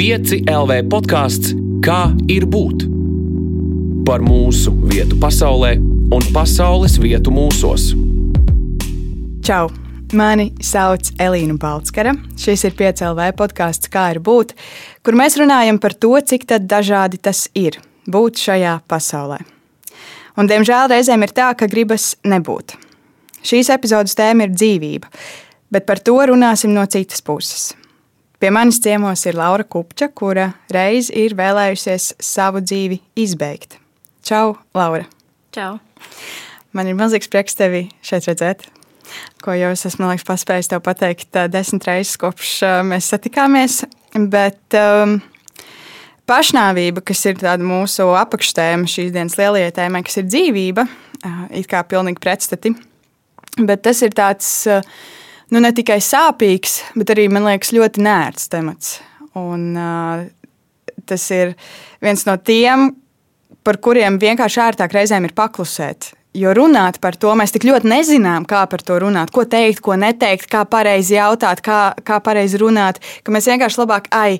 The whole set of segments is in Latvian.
5 LV podkāsts Kā ir būt? Par mūsu vietu pasaulē un pasaules vietu mūsos. Čau! Mani sauc Elīna Balskara. Šis ir 5 LV podkāsts Kā ir būt, kur mēs runājam par to, cik dažādi tas ir būt šajā pasaulē. Un, diemžēl reizēm ir tā, ka gribas nebūt. Šīs epizodes tēma ir dzīvība, bet par to runāsim no citas puses. Pie manis ciemos ir Laura Kupča, kura reiz ir vēlējusies savu dzīvi izbeigt. Čau, Laura! Čau! Man ir milzīgs prieks tevi šeit redzēt. Ko jau es esmu liekas, paspējis tev pateikt desmit reizes, kopš mēs satikāmies. Bet um, pašnāvība, kas ir mūsu apakštēma šīs dienas lielajai tēmai, kas ir dzīvība, ir kā pilnīgi pretstati. Bet tas ir tāds. Uh, nu, ne tikai sāpīgs, bet arī, man liekas, ļoti nērts temats. Un, uh, tas ir viens no tiem, par kuriem vienkārši ērtāk reizēm ir paklusēt. Jo runāt par to mēs tik ļoti nezinām, kā par to runāt, ko teikt, ko neteikt, kā pareizi jautāt, kā, kā pareizi runāt, ka mēs vienkārši labāk ai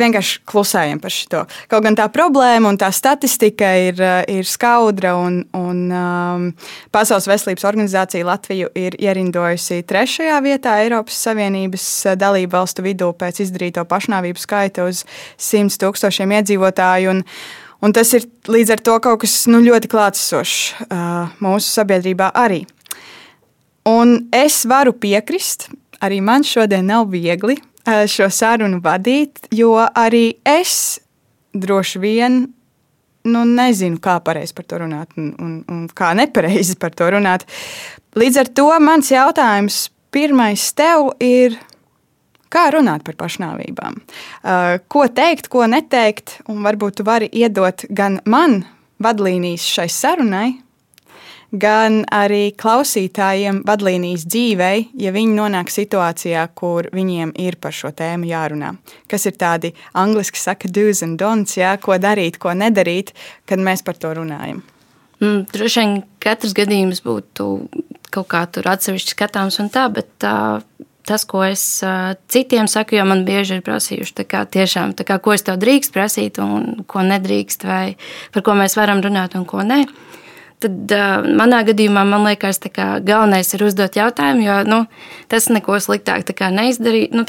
vienkārši klusējam par šo. Kaut gan tā problēma un tā statistika ir, eh, ir skaudra, un, un um, Pasaules veselības organizācija Latviju ir ierindojusi trešajā vietā Eiropas Savienības eh, dalību valstu vidū pēc izdarīto pašnāvību skaita uz 100 tūkstošiem iedzīvotāju. Un, un tas ir līdz ar to kaut kas nu, ļoti klātsošs uh, mūsu sabiedrībā arī. Un es varu piekrist, arī man šodien nav viegli Eh, šo sarunu vadīt, jo arī es droši vien nu, nezinu, kā pareizi par to runāt un, un, un kā nepareizi par to runāt. Līdz ar to mans jautājums pirmais tev ir. Kā runāt par pašnāvībām? Uh, ko teikt, ko neteikt, un varbūt tu vari iedot gan man vadlīnijas šai sarunai, gan arī klausītājiem vadlīnijas dzīvei, ja viņi nonāk situācijā, kur viņiem ir par šo tēmu jārunā. Kas ir tādi angļuiski saka, do's and don'ts, jā, ko darīt, ko nedarīt, kad mēs par to runājam. Mm, droši vien katrs gadījums būtu kaut kā tur atsevišķi skatāms un tā, bet tā, tas, ko es citiem saku, jo man bieži ir prasījuši, tā kā, tiešām, tā kā, ko es tev drīkst prasīt un ko nedrīkst, vai par ko mēs varam runāt un ko nē. Uh, Tad uh, manā gadījumā man liekas, ka galvenais ir uzdot jautājumu, jo nu, tas neko sliktāk neizdarīs. Nu,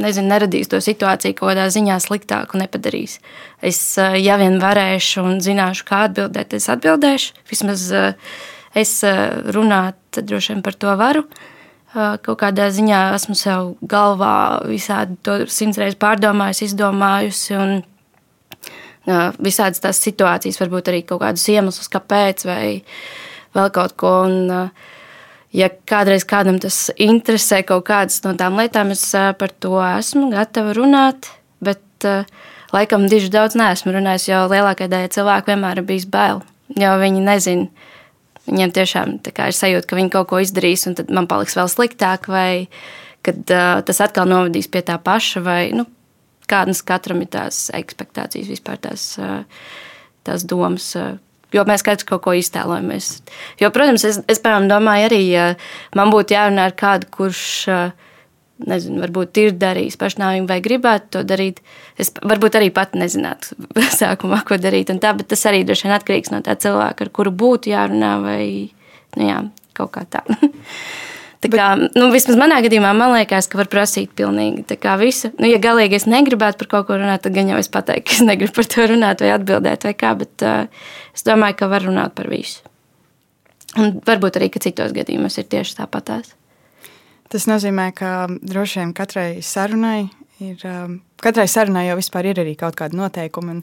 nezinu, neradīs to situāciju kaut kādā ziņā sliktāku, nepadarīs. Es, ja vien varēšu un zināšu, kā atbildēt, es atbildēšu. Vismaz es runāt, droši vien par to varu. Kaut kādā ziņā esmu sev galvā visādi to simts reizes pārdomājusi, izdomājusi. Un, visādas tās situācijas, varbūt arī kaut kādus iemeslus, kāpēc, vai vēl kaut ko. Un, ja kādreiz kādam tas interesē kaut kādas no tām lietām, es par to esmu gatava runāt. Bet laikam diži daudz neesmu runājis, jo lielākajai daļai cilvēku vienmēr ir bijis bail. Jo viņi nezina, viņiem tiešām ir sajūta, ka viņi kaut ko izdarīs, un tad man paliks vēl sliktāk, vai kad uh, tas atkal novadīs pie tā paša, vai nu, kādas katram ir tās expectācijas, vispār tās, tās domas. Jo mēs katrs kaut ko iztēlojamies. Jo, protams, es, es piemēram, domāju, arī, ja man būtu jārunā ar kādu, kurš nezinu, varbūt ir darījis pašnāvību vai gribētu to darīt. Es varbūt arī pat nezinātu sākumā, ko darīt. Tā, bet tas arī droši vien atkarīgs no tā cilvēka, ar kuru būtu jārunā vai nu, jā, kaut kā tā. Tā kā, nu, vismaz manā gadījumā, man liekas, ka var prasīt pilnīgi visu. Nu, ja galīgi es negribētu par kaut ko runāt, tad gan jau es pateiktu, ka es negribu par to runāt vai atbildēt, vai kā. Bet uh, es domāju, ka var runāt par visu. Un varbūt arī citos gadījumos ir tieši tāpatās. Tas nozīmē, ka droši vien katrai sarunai ir. Um, katrai sarunai jau ir arī kaut kāda noteikuma.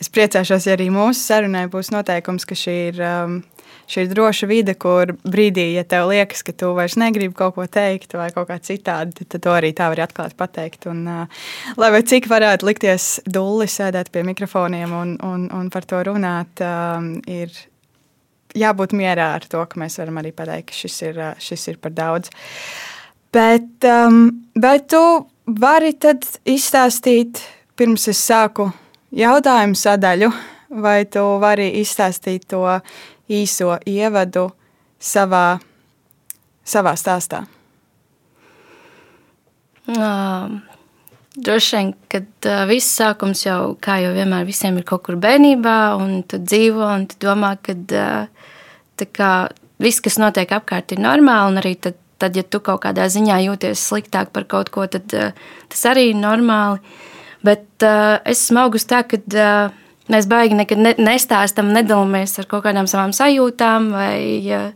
Es priecāšos, ja arī mūsu sarunai būs noteikums, ka šī ir um, šī ir droša vide, kur brīdī, ja tev liekas, ka tu vairs negribi kaut ko teikt vai kaut kā citādi, tad to arī tā var atklāt pateikt. Un, uh, lai vai cik varētu likties dulli sēdēt pie mikrofoniem un, un, un par to runāt, um, ir jābūt mierā ar to, ka mēs varam arī pateikt, ka šis ir, šis ir par daudz. Bet, um, bet tu vari tad izstāstīt, pirms es sāku jautājumu sadaļu, vai tu vari izstāstīt to īso ievadu savā, savā stāstā? Uh, Droši vien, kad uh, viss sākums jau, kā jau vienmēr, visiem ir kaut kur bērnībā, un tu dzīvo un tu domā, ka uh, viss, kas notiek apkārt, ir normāli. Un arī tad, tad, ja tu kaut kādā ziņā jūties sliktāk par kaut ko, tad uh, tas arī ir normāli. Bet uh, es esmu augusi tā, ka uh, mēs baigi nekad ne, nestāstam, nedalāmies ar kaut kādām savām sajūtām vai uh,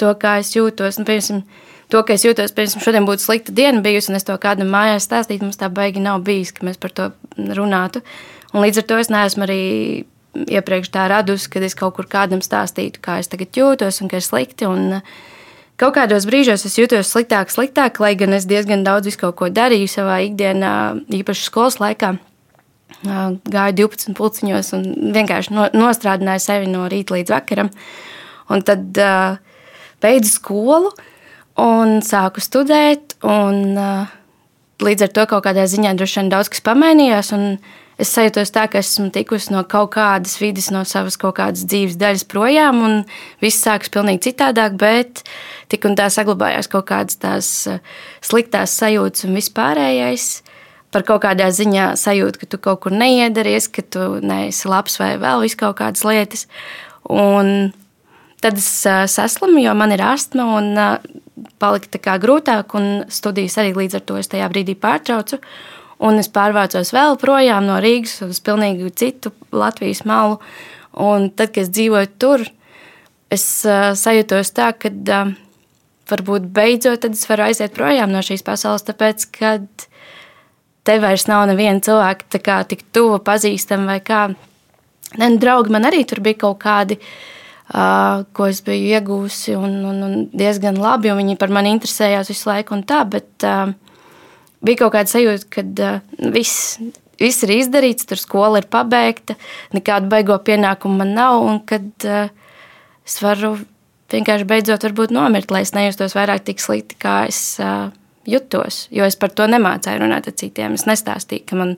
to, kā es jūtos. Nu, piemēram, to, ka es jūtos, piemēram, šodien būtu slikta diena bijusi, un es to kādam mājās stāstītu, mums tā baigi nav bijis, ka mēs par to runātu. Un līdz ar to es neesmu arī iepriekš tā radusi, kad es kaut kur kādam stāstītu, kā es tagad jūtos un ka ir slikti. Un kaut kādos brīžos es jūtos sliktāk, sliktāk, lai gan es diezgan daudz visu kaut ko darīju savā ikdienā, īpaši skolas laikā. Gāju 12 pulciņos un vienkārši nostrādināju sevi no rīta līdz vakaram. Un tad uh, beidzu skolu, un sāku studēt. Un, uh, līdz ar to kaut kādā ziņā droši vien daudz kas pamainījās. Es sajūtos tā, ka esmu tikusi no kaut kādas vidas, no savas kaut kādas dzīves daļas projām, un viss sākas pavisam citādāk, bet tik un tā saglabājās kaut kādas tās sliktās sajūtas un vispārējais. Par kaut kādā ziņā sajūta, ka tu kaut kur neiedaries, ka tu neesi labs vai vēl kaut kādas lietas. Un tad es saslimu, jo man ir astma, un palika grūtāk, un studijas arī līdz ar to es tajā brīdī pārtraucu. Un es pārvācos vēl projām no Rīgas uz pilnīgi citu Latvijas malu. Un tad, kad es dzīvoju tur, es uh, sajūtos tā, ka varbūt beidzot es varu aiziet projām no šīs pasaules, tāpēc, ka te vairs nav neviena cilvēka kā, tik tuva pazīstama vai kā. Ne, draugi man arī tur bija kaut kādi uh, ko es biju iegūsi, un, un, un diezgan labi, jo viņi par mani interesējās visu laiku. Tā, bet uh, bija kaut kāda sajūta, ka uh, viss, viss ir izdarīts, tur skola ir pabeigta, nekādu baigo pienākumu man nav, un kad uh, es varu vienkārši beidzot nomirt, lai es nejustos vairāk tik slikti, kā es uh, jutos. Jo es par to nemācīju runāt ar citiem. Es nestāstīju, ka man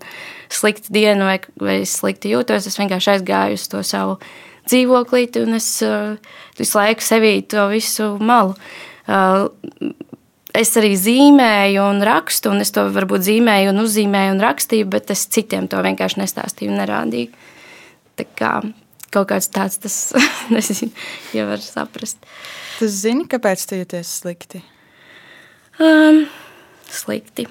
slikta diena vai, vai es slikti jūtos. Es vienkārši aizgāju uz to savu dzīvoklīti, un es uh, visu laiku sevī to visu malu. Uh, es arī zīmēju un rakstu, un es to varbūt zīmēju un uzzīmēju un rakstīju, bet es citiem to vienkārši nestāstīju un nerādīju. Tā kā kaut kāds tāds, tas nezinu, ja var saprast. Tu zini, kāpēc tu jūties slikti? Um, slikti.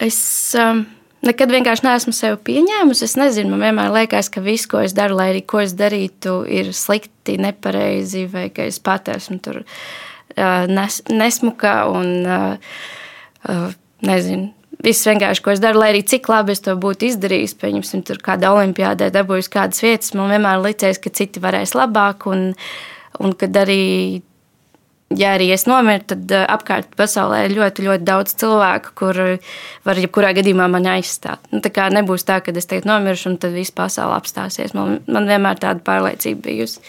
Es... Um, nekad vienkārši neesmu sevi pieņēmusi. Es nezinu, man vienmēr liekas, ka viss, ko es daru, lai arī ko es darītu, ir slikti, nepareizi, vai ka es pat esmu tur uh, nes, nesmuka un uh, uh, nezinu. Viss vienkārši, ko es daru, lai arī cik labi es to būtu izdarījis, pieņemsim, tur kādā olimpiādē dabūjis kādas vietas, man vienmēr licies, ka citi varēs labāk, un, un kad arī ja arī es nomiru, tad eh, apkārt pasaulē ir ļoti, ļoti daudz cilvēku, kur var jebkurā gadījumā mani aizstāt. Nu, tā kā nebūs tā, ka es tagad nomiršu un tad viss pasaule apstāsies. Man, man vienmēr tāda pārliecība bijusi.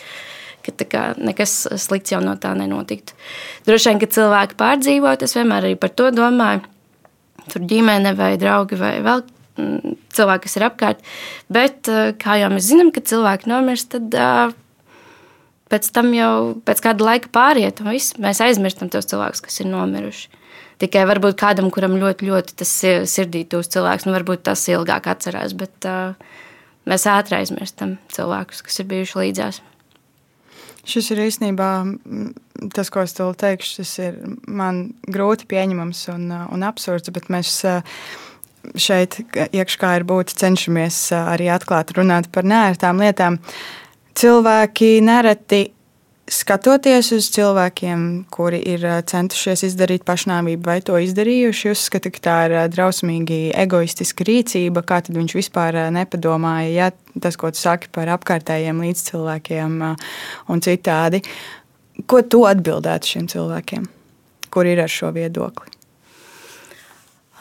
Ka kā, nekas slikts jau no tā nenotiktu. Droši vien, ka cilvēki pārdzīvot, es vienmēr arī par to domāju. Tur ģimene vai draugi vai vēl mm, cilvēki, kas ir apkārt. Bet, eh, kā jau mēs zinām, kad cilvēki nomirst, tad uh, pēc tam jau pēc kāda laika pāriet, un viss, mēs aizmirstam tos cilvēkus, kas ir nomiruši. Tikai varbūt kādam, kuram ļoti, ļoti tas sirdī tūs cilvēks, nu varbūt tas ilgāk atcerās, bet uh, mēs ātri aizmirstam cilvēkus, kas ir bijuši līdzās. Šis ir īstenībā tas, ko es teikšu. Tas ir man grūti pieņemams un, un absurds, bet mēs šeit, iekšā ir būt, cenšamies arī atklāt runāt par nērtām lietām. Uh, cilvēki nereti skatoties uz cilvēkiem, kuri ir centušies izdarīt pašnāvību vai to izdarījuši, uzskata, ka tā ir drausmīgi egoistiska rīcība. Kā tad viņš vispār nepadomāja, ja tas, ko tu saki par apkārtējiem līdzcilvēkiem un citādi? Ko tu atbildētu šiem cilvēkiem, kur ir ar šo viedokli?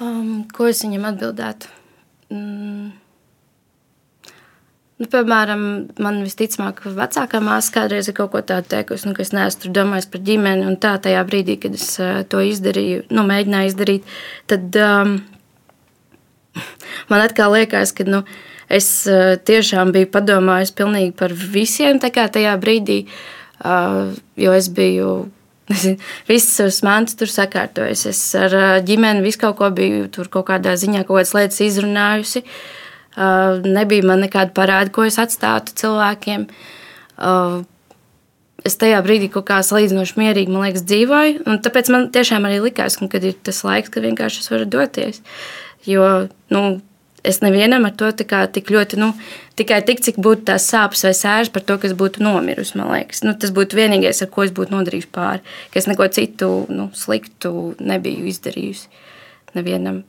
Um, ko es viņam atbildētu? Mm. Nu, piemēram, man visticamāk, vecākā māsa kādreiz ir kaut ko tādu teikusi, nu, ka es neesmu domājis par ģimeni. Un tā tajā brīdī, kad es uh, to izdarīju, nu, mēģināju izdarīt, tad um, man atkal liekas, ka nu, es uh, tiešām biju padomājis pilnīgi par visiem tajā brīdī, uh, jo es biju Nezinu, visas savas mantas tur sakārtojas. Es ar ģimeni visu kaut ko biju tur kaut kādā ziņā, kaut kādas lietas izrunājusi. Nebija man nekāda parāda, ko es atstātu cilvēkiem. Es tajā brīdī kaut kā salīdzinoši mierīgi liekas, dzīvoju. Tāpēc man tiešām arī likās, ka ir tas laiks, kad vienkārši es varu doties. Jo nu, es nevienam ar to tik ļoti, nu, tikai tik, cik būtu tās sāpes vai sēras par to, kas būtu nomirusi. Nu, tas būtu vienīgais, ar ko es būtu nodarījis pāri, ka es neko citu nu, sliktu nebiju izdarījusi nevienam.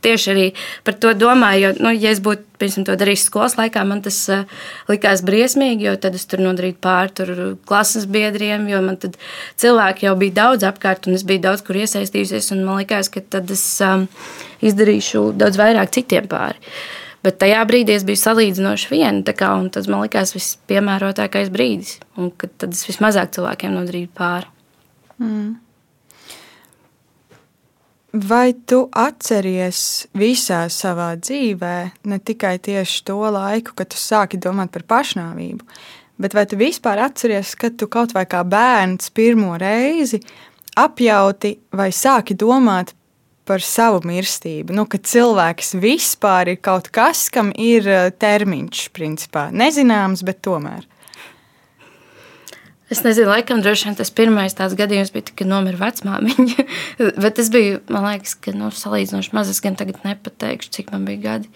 Tieši arī par to domāju. Jo, nu, ja es būtu piemēram, to darījis skolas laikā, man tas uh, likās briesmīgi, jo tad es tur nodarīju pāri tur klases biedriem, jo man tad cilvēki jau bija daudz apkārt, un es biju daudz kur iesaistījusies. Man liekas, ka tad es um, izdarīšu daudz vairāk citiem pāri. Bet tajā brīdī es biju salīdzinoši viena, kā, tas man likās vispiemērotākais brīdis, un tad es vismazāk cilvēkiem nodarīju pāri. Mm. Vai tu atceries visā savā dzīvē, ne tikai tieši to laiku, kad tu sāki domāt par pašnāvību, bet vai tu vispār atceries, kad tu kaut vai kā bērns pirmo reizi apjauti vai sāki domāt par savu mirstību? Nu, ka cilvēks vispār ir kaut kas, kam ir eh, termiņš, principā nezināms, bet tomēr. Es nezinu, laikam, droši vien tas pirmais tāds gadījums bija, kad nomira vecmāmiņa. Bet es biju, man liekas, ka nu, salīdzinoši maz. Es gan tagad nepateikšu, cik man bija gadi.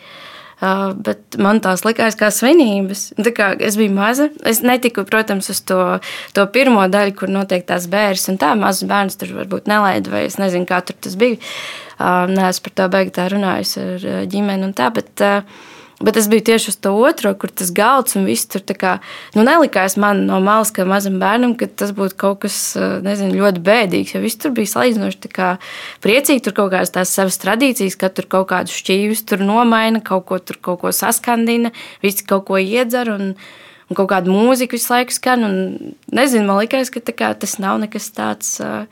Uh, bet man tās likās kā svinības. Kā es biju maza. Es netiku, protams, uz to, to pirmo daļu, kur notiek tās bērns. Tā mazs bērns tur varbūt nelaida, vai es nezinu, kā tur tas bija. Uh, Nē, es par to beigtu runājusi ar ģimeni un tā. Bet, uh, Bet es biju tieši uz to otro, kur tas galds un viss tur kā, nu, nelikās man no malas, kā mazam bērnam, ka tas būtu kaut kas eh, nezinu, ļoti bēdīgs. Jo viss tur bija salīdzinoši priecīgi, tur kaut kādas tās savas tradīcijas, ka tur kaut kādus šķīvis tur nomaina, kaut ko tur kaut ko saskandina, visi kaut ko iedzer. Un, un kaut kāda mūzika visu laiku skan. Nezinu, man liekas, ka kā, tas nav nekas tāds uh,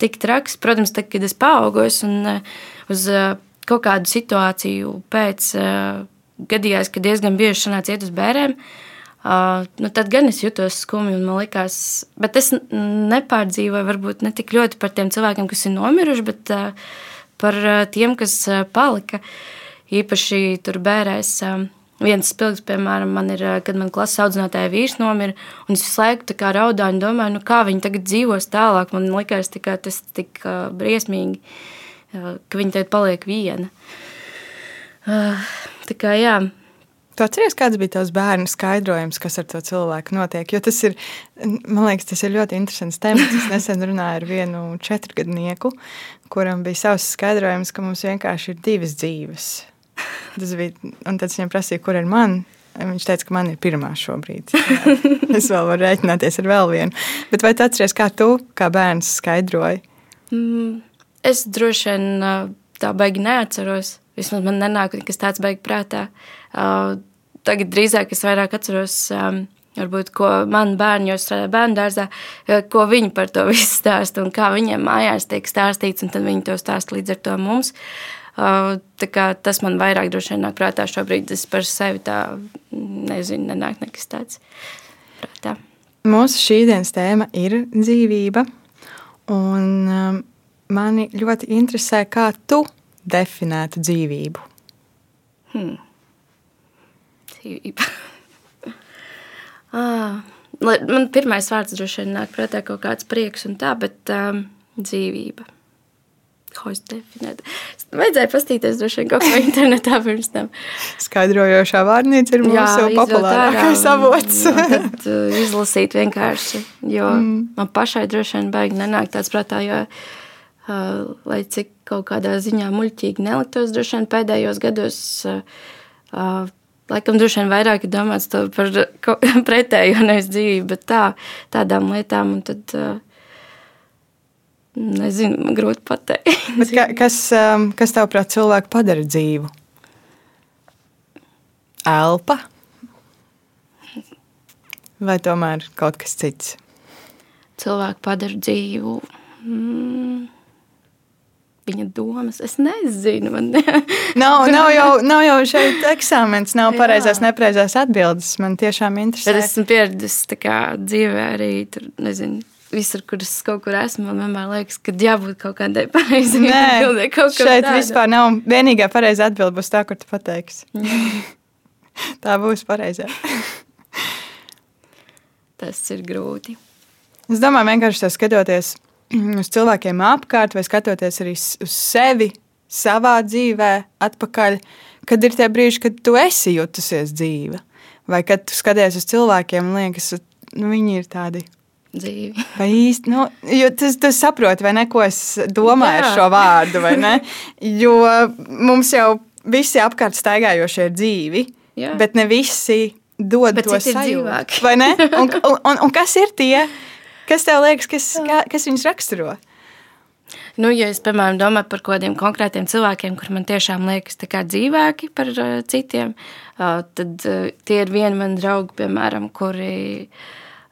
tik traks. Protams, tad, kad es paaugos un uh, uz uh, kaut kādu situāciju pēc. Uh, gadījās, ka diezgan bieži sanāca iet uz bērniem. Uh, nu, tad gan es jutos skumji, un man liekas, bet es nepārdzīvoju varbūt ne tik ļoti par tiem cilvēkiem, kas ir nomiruši, bet uh, par uh, tiem, kas uh, palika. Īpaši tur bērēs. Uh, Viens spilgts, piemēram, man ir, kad man klases audzinātāja vīrs nomira, un es visu laiku raudāju un domāju, nu, kā viņi tagad dzīvos tālāk. Man liekas, tas tik briesmīgi, ka viņi tagad paliek viena. Uh, Tā kā jā. Tu atceries, kāds bija tavs bērnu skaidrojums, kas ar to cilvēku notiek? Jo tas ir, man liekas, tas ir ļoti interesants temats. Es nesen runāju ar vienu četrgadnieku, kuram bija savs skaidrojums, ka mums vienkārši ir divas dzīves. Tas bija, un tad viņam prasīja, kur ir man. Viņš teica, ka man ir pirmā šobrīd. Jā. Es vēl varu rēķināties ar vēl vienu. Bet vai tu atceries, kā tu, kā bērns, skaidroji? Mm, es droši vien tā baigi neatceros. Vismaz man nenāk nekas tāds beigas prātā. Tagad drīzāk es vairāk atceros, varbūt, ko man bērni, jo strādāja bērnu dārzā, ko viņi par to visu stāsta un kā viņiem mājās tiek stāstīts, un tad viņi to stāsta līdz ar to mums. Tas man vairāk droši vien nāk prātā šobrīd. Es par sevi tā nezinu, nenāk nekas tāds prātā. Mūsu šīsdienas tēma ir dzīvība. Un um, mani ļoti interesē, kā tu definētu dzīvību? Hmm. Dzīvība. ah, man pirmais vārds droši vien nāk prātā kaut kāds prieks un tā, bet um, dzīvība. Ko es definētu? Vajadzēja pastīties droši vien kaut ko internetā pirms tam. Skaidrojošā vārnīca ir mūsu populārākais avots. tad uh, izlasīt vienkārši, jo mm. man pašai droši vien baigi nenāk tāds prātā, jo uh, lai cik kaut kādā ziņā muļķīgi neliktos. Droši vien pēdējos gados, uh, laikam, droši vien vairāk ir domāts par pretējo nevis dzīvību, bet tā, tādām lietām. Un tad, uh, Nezinu, grūti pateikt. ka, kas, um, kas tavāprāt, cilvēku padara dzīvu? Elpa? Vai tomēr kaut kas cits? Cilvēku padara dzīvu. Mm viņa domas. Es nezinu, man nav, nav, jau, nav jau šeit eksāmens, nav pareizās, nepareizās atbildes. Man tiešām interesē. Bet esmu pieredzējis dzīvē arī tur, nezinu, visur, kur es kaut kur esmu, man vienmēr liekas, ka jābūt kaut kādai pareizai kam Šeit tādam. vispār nav vienīgā pareizā atbilde, būs tā, kur tu pateiksi. tā būs pareizā. Tas ir grūti. Es domāju, vienkārši skatoties uz cilvēkiem apkārt, vai skatoties arī uz sevi, savā dzīvē, atpakaļ, kad ir tie brīži, kad tu esi jutusies dzīva. Vai kad tu skaties uz cilvēkiem, liekas, nu, viņi ir tādi. Dzīvi. Vai īsti, nu, jo tas, tas saproti, vai ne, ko es domāju ar Jā. šo vārdu, vai ne? Jo mums jau visi apkārt staigājošie ir dzīvi, Jā. bet ne visi dod Bet to sajūtu. Vai ne? Un, un, un, un kas ir tie, kas tev liekas, kas, kā, kas viņus raksturo? Nu, ja es, piemēram, domāju par kaut kādiem konkrētiem cilvēkiem, kur man tiešām liekas dzīvāki par uh, citiem, uh, tad uh, tie ir vieni mani draugi, piemēram, kuri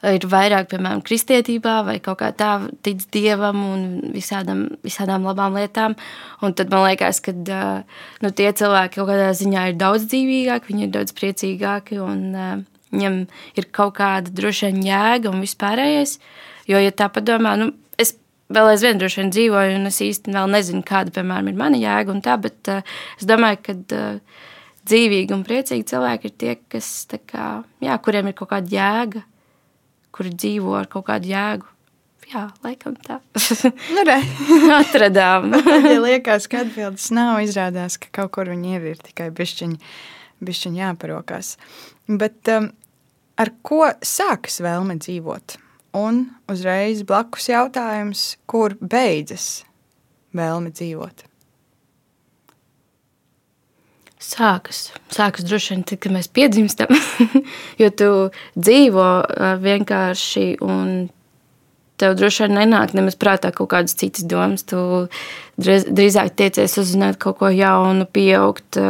ir vairāk, piemēram, kristietībā vai kaut kā tā tic dievam un visādam, visādām labām lietām. Un tad man liekas, ka uh, nu, tie cilvēki kaut kādā ziņā ir daudz dzīvīgāki, viņi ir daudz priecīgāki un uh, viņam ir kaut kāda droši vien jēga un vispārējais. Jo, ja tā padomā, nu, es vēl aizvien droši vien dzīvoju, un es īsti vēl nezinu, kāda, piemēram, ir mana jēga un tā, bet uh, es domāju, ka uh, dzīvīgi un priecīgi cilvēki ir tie, kas, kā, jā, kuriem ir kaut kāda jēga, kuri dzīvo ar kaut kādu jēgu. Jā, laikam tā. Nu, re. Atradām. ja liekas, ka atbildes nav, izrādās, ka kaut kur viņi ir, ir tikai bišķiņi, bišķiņi jāparokās. Bet um, ar ko sākas vēlme dzīvot? Un uzreiz blakus jautājums, kur beidzas vēlme dzīvot? Sākas. Sākas droši vien tad, kad mēs piedzimstam. jo tu dzīvo vienkārši un tev droši vien nenāk nemaz prātā kaut kādas citas domas. Tu drīz, drīzāk tiecies uzzināt kaut ko jaunu, pieaugt,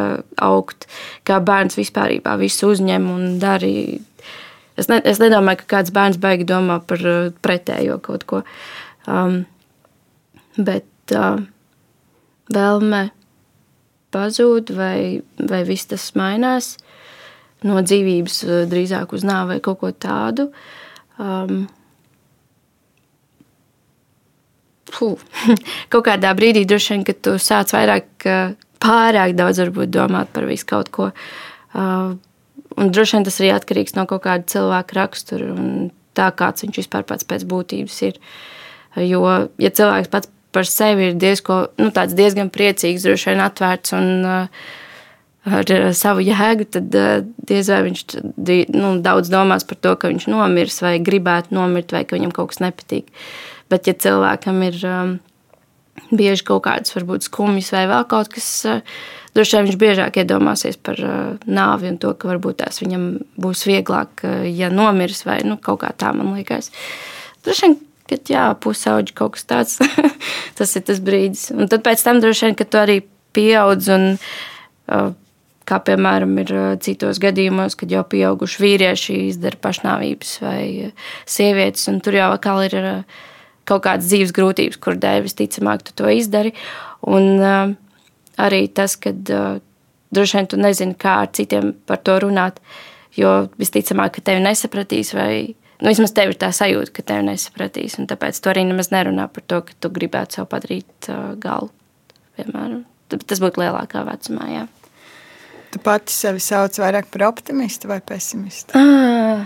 augt. Kā bērns vispār visu uzņem un darīja. Es, ne, es nedomāju, ka kāds bērns baigi domā par ā, pretējo kaut ko. Um, bet uh, vēlme pazūd, vai, vai viss tas mainās no dzīvības eh, drīzāk uz nāvi vai kaut ko tādu. Um, Puh. Kaut kādā brīdī, droši vien, kad tu sāc vairāk, eh, pārāk daudz varbūt, domāt par visu kaut ko. Uh, un droši vien tas arī atkarīgs no kaut kāda cilvēka rakstura un tā, kāds viņš vispār pats pēc būtības ir. Jo, ja cilvēks pats par sevi ir diezko, nu, diezgan priecīgs, droši vien atvērts un uh, ar uh, savu jēgu, tad uh, diez vai viņš nu, daudz domās par to, ka viņš nomirs vai gribētu nomirt, vai ka viņam kaut kas nepatīk. Bet, ja cilvēkam ir um, bieži kaut kādas, varbūt skumjas vai vēl kaut kas, uh, droši vien viņš biežāk iedomāsies par uh, nāvi un to, ka varbūt tās viņam būs vieglāk, uh, ja nomirs vai nu, kaut kā tā, man liekas. Droši vien, kad jā, pusauģi kaut kas tāds, tas ir tas brīdis. Un tad pēc tam droši vien, kad tu arī pieaudz un uh, kā piemēram ir citos gadījumos, kad jau pieauguši vīrieši izdara pašnāvības vai sievietes, un tur jau atkal ir kaut kādas dzīves grūtības, kur dēļ visticamāk tu to izdari. Un uh, arī tas, ka uh, droši vien tu nezini, kā ar citiem par to runāt, jo visticamāk, ka tevi nesapratīs vai Nu, vismaz tev ir tā sajūta, ka tevi nesapratīs. Tāpēc tu arī nemaz nerunā par to, ka tu gribētu sev padarīt uh, galu. Piemēram. Tas būtu lielākā vecumā. Jā. Tu pati sevi sauc vairāk par optimistu vai pesimistu? Ah.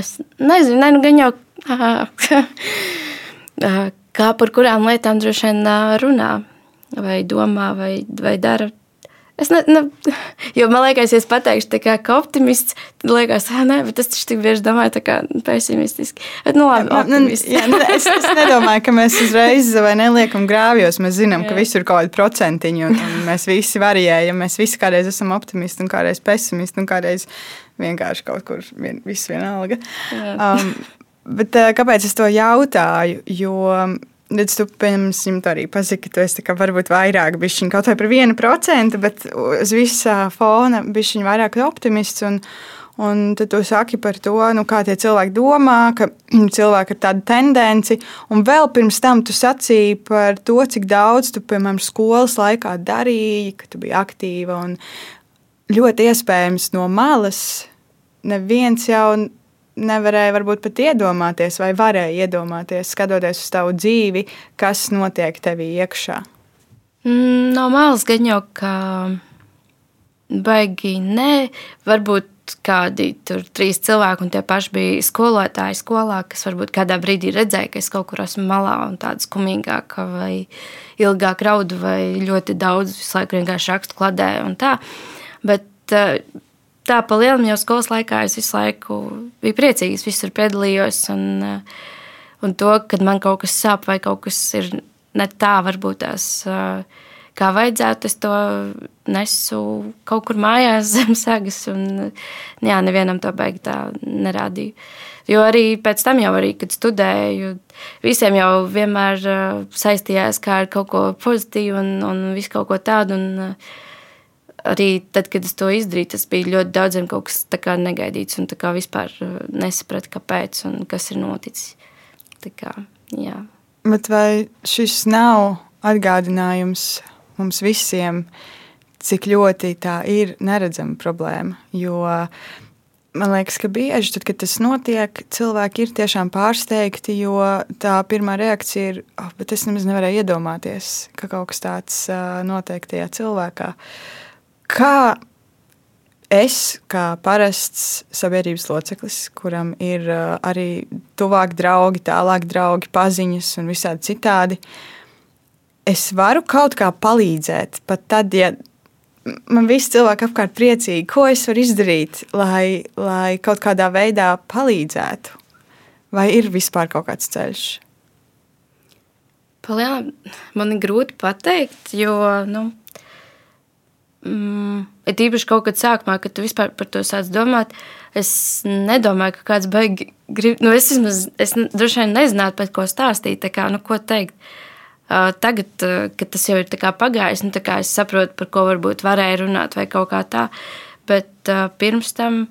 es nezinu, ne, nu, gan jau ah, kā par kurām lietām droši vien runā, vai domā, vai, vai dara. Es ne, ne, jo man liekas, ja es pateikšu, kā, ka optimists, tad liekas, ah, nē, bet es taču tik bieži domāju, tā kā pesimistiski. Bet, nu, labi, Nu, nu, optimists. jā, nu, es, es nedomāju, ka mēs uzreiz vai neliekam grāvjos. Mēs zinām, ka Jā. visur ir kaut kāda procentiņa, un, un mēs visi varējam. Mēs visi kādreiz esam optimisti, un kādreiz pesimisti, un kādreiz vienkārši kaut kur vien, viss vienalga. Jā. Um, bet, kāpēc es to jautāju? Jo Redz, tu pirms tam arī pasaki, ka tu esi varbūt vairāk bišķiņ, kaut vai par vienu procentu, bet uz visā fona bišķiņ vairāk optimists. Un, un tad tu saki par to, nu, kā tie cilvēki domā, ka cilvēki ir tāda tendence. Un vēl pirms tam tu sacīji par to, cik daudz tu, piemēram, skolas laikā darīji, ka tu biji aktīva ļoti iespējams no malas neviens jau nevarēji varbūt pat iedomāties, vai varēji iedomāties, skatoties uz tavu dzīvi, kas notiek tevī iekšā? Mm, no malas gan jau kā baigi nē, varbūt kādi tur trīs cilvēki, un tie paši bija skolotāji skolā, kas varbūt kādā brīdī redzēja, ka es kaut kur esmu malā un tāda skumīgāka vai ilgāk raudu vai ļoti daudz visu laiku vienkārši rakstu kladē un tā. Bet eh, tā pa lielam jau skolas laikā es visu laiku biju priecīgs, visur piedalījos un, eh, un to, kad man kaut kas sāp vai kaut kas ir ne tā, varbūt tās uh, kā vajadzētu, es to nesu kaut kur mājās zem sagas. Un, jā, nevienam to beigti tā nerādīju. Jo arī pēc tam, jau arī, kad studēju, visiem jau vienmēr uh, saistījās kā ar kaut ko pozitīvu un, un visu kaut ko tādu. Un, arī tad, kad es to izdarīju, tas bija ļoti daudziem kaut kas negaidīts un vispār uh, nesapratu, kāpēc un kas ir noticis. Tā kā, jā. Bet vai šis nav atgādinājums mums visiem, cik ļoti tā ir neredzama problēma. Jo man liekas, ka bieži, tad, kad tas notiek, cilvēki ir tiešām pārsteigti, jo tā pirmā reakcija ir, oh, bet es nemaz nevarēju iedomāties, ka kaut kas tāds notiek tajā cilvēkā. Kā es, kā parasts sabiedrības loceklis, kuram ir arī tuvāk draugi, tālāk draugi, paziņas un visādi citādi, uh, es varu kaut kā palīdzēt, pat tad, ja man visi cilvēki apkārt priecīgi, ko es varu izdarīt, lai, lai kaut kādā veidā palīdzētu? Vai ir vispār kaut kāds ceļš? Palielam, man ir grūti pateikt, jo, nu, mm, ir īpaši kaut kad sākumā, kad tu vispār par to sāc domāt, es nedomāju, ka kāds beig grib, nu, es vismaz, es droši vien nezinātu, pat ko stāstīt, tā kā, nu, ko teikt. Uh, Tagad, kad tas jau ir pagājis, nu, es saprotu, par ko varbūt varēja runāt vai kaut kā tā. Bet uh, pirms tam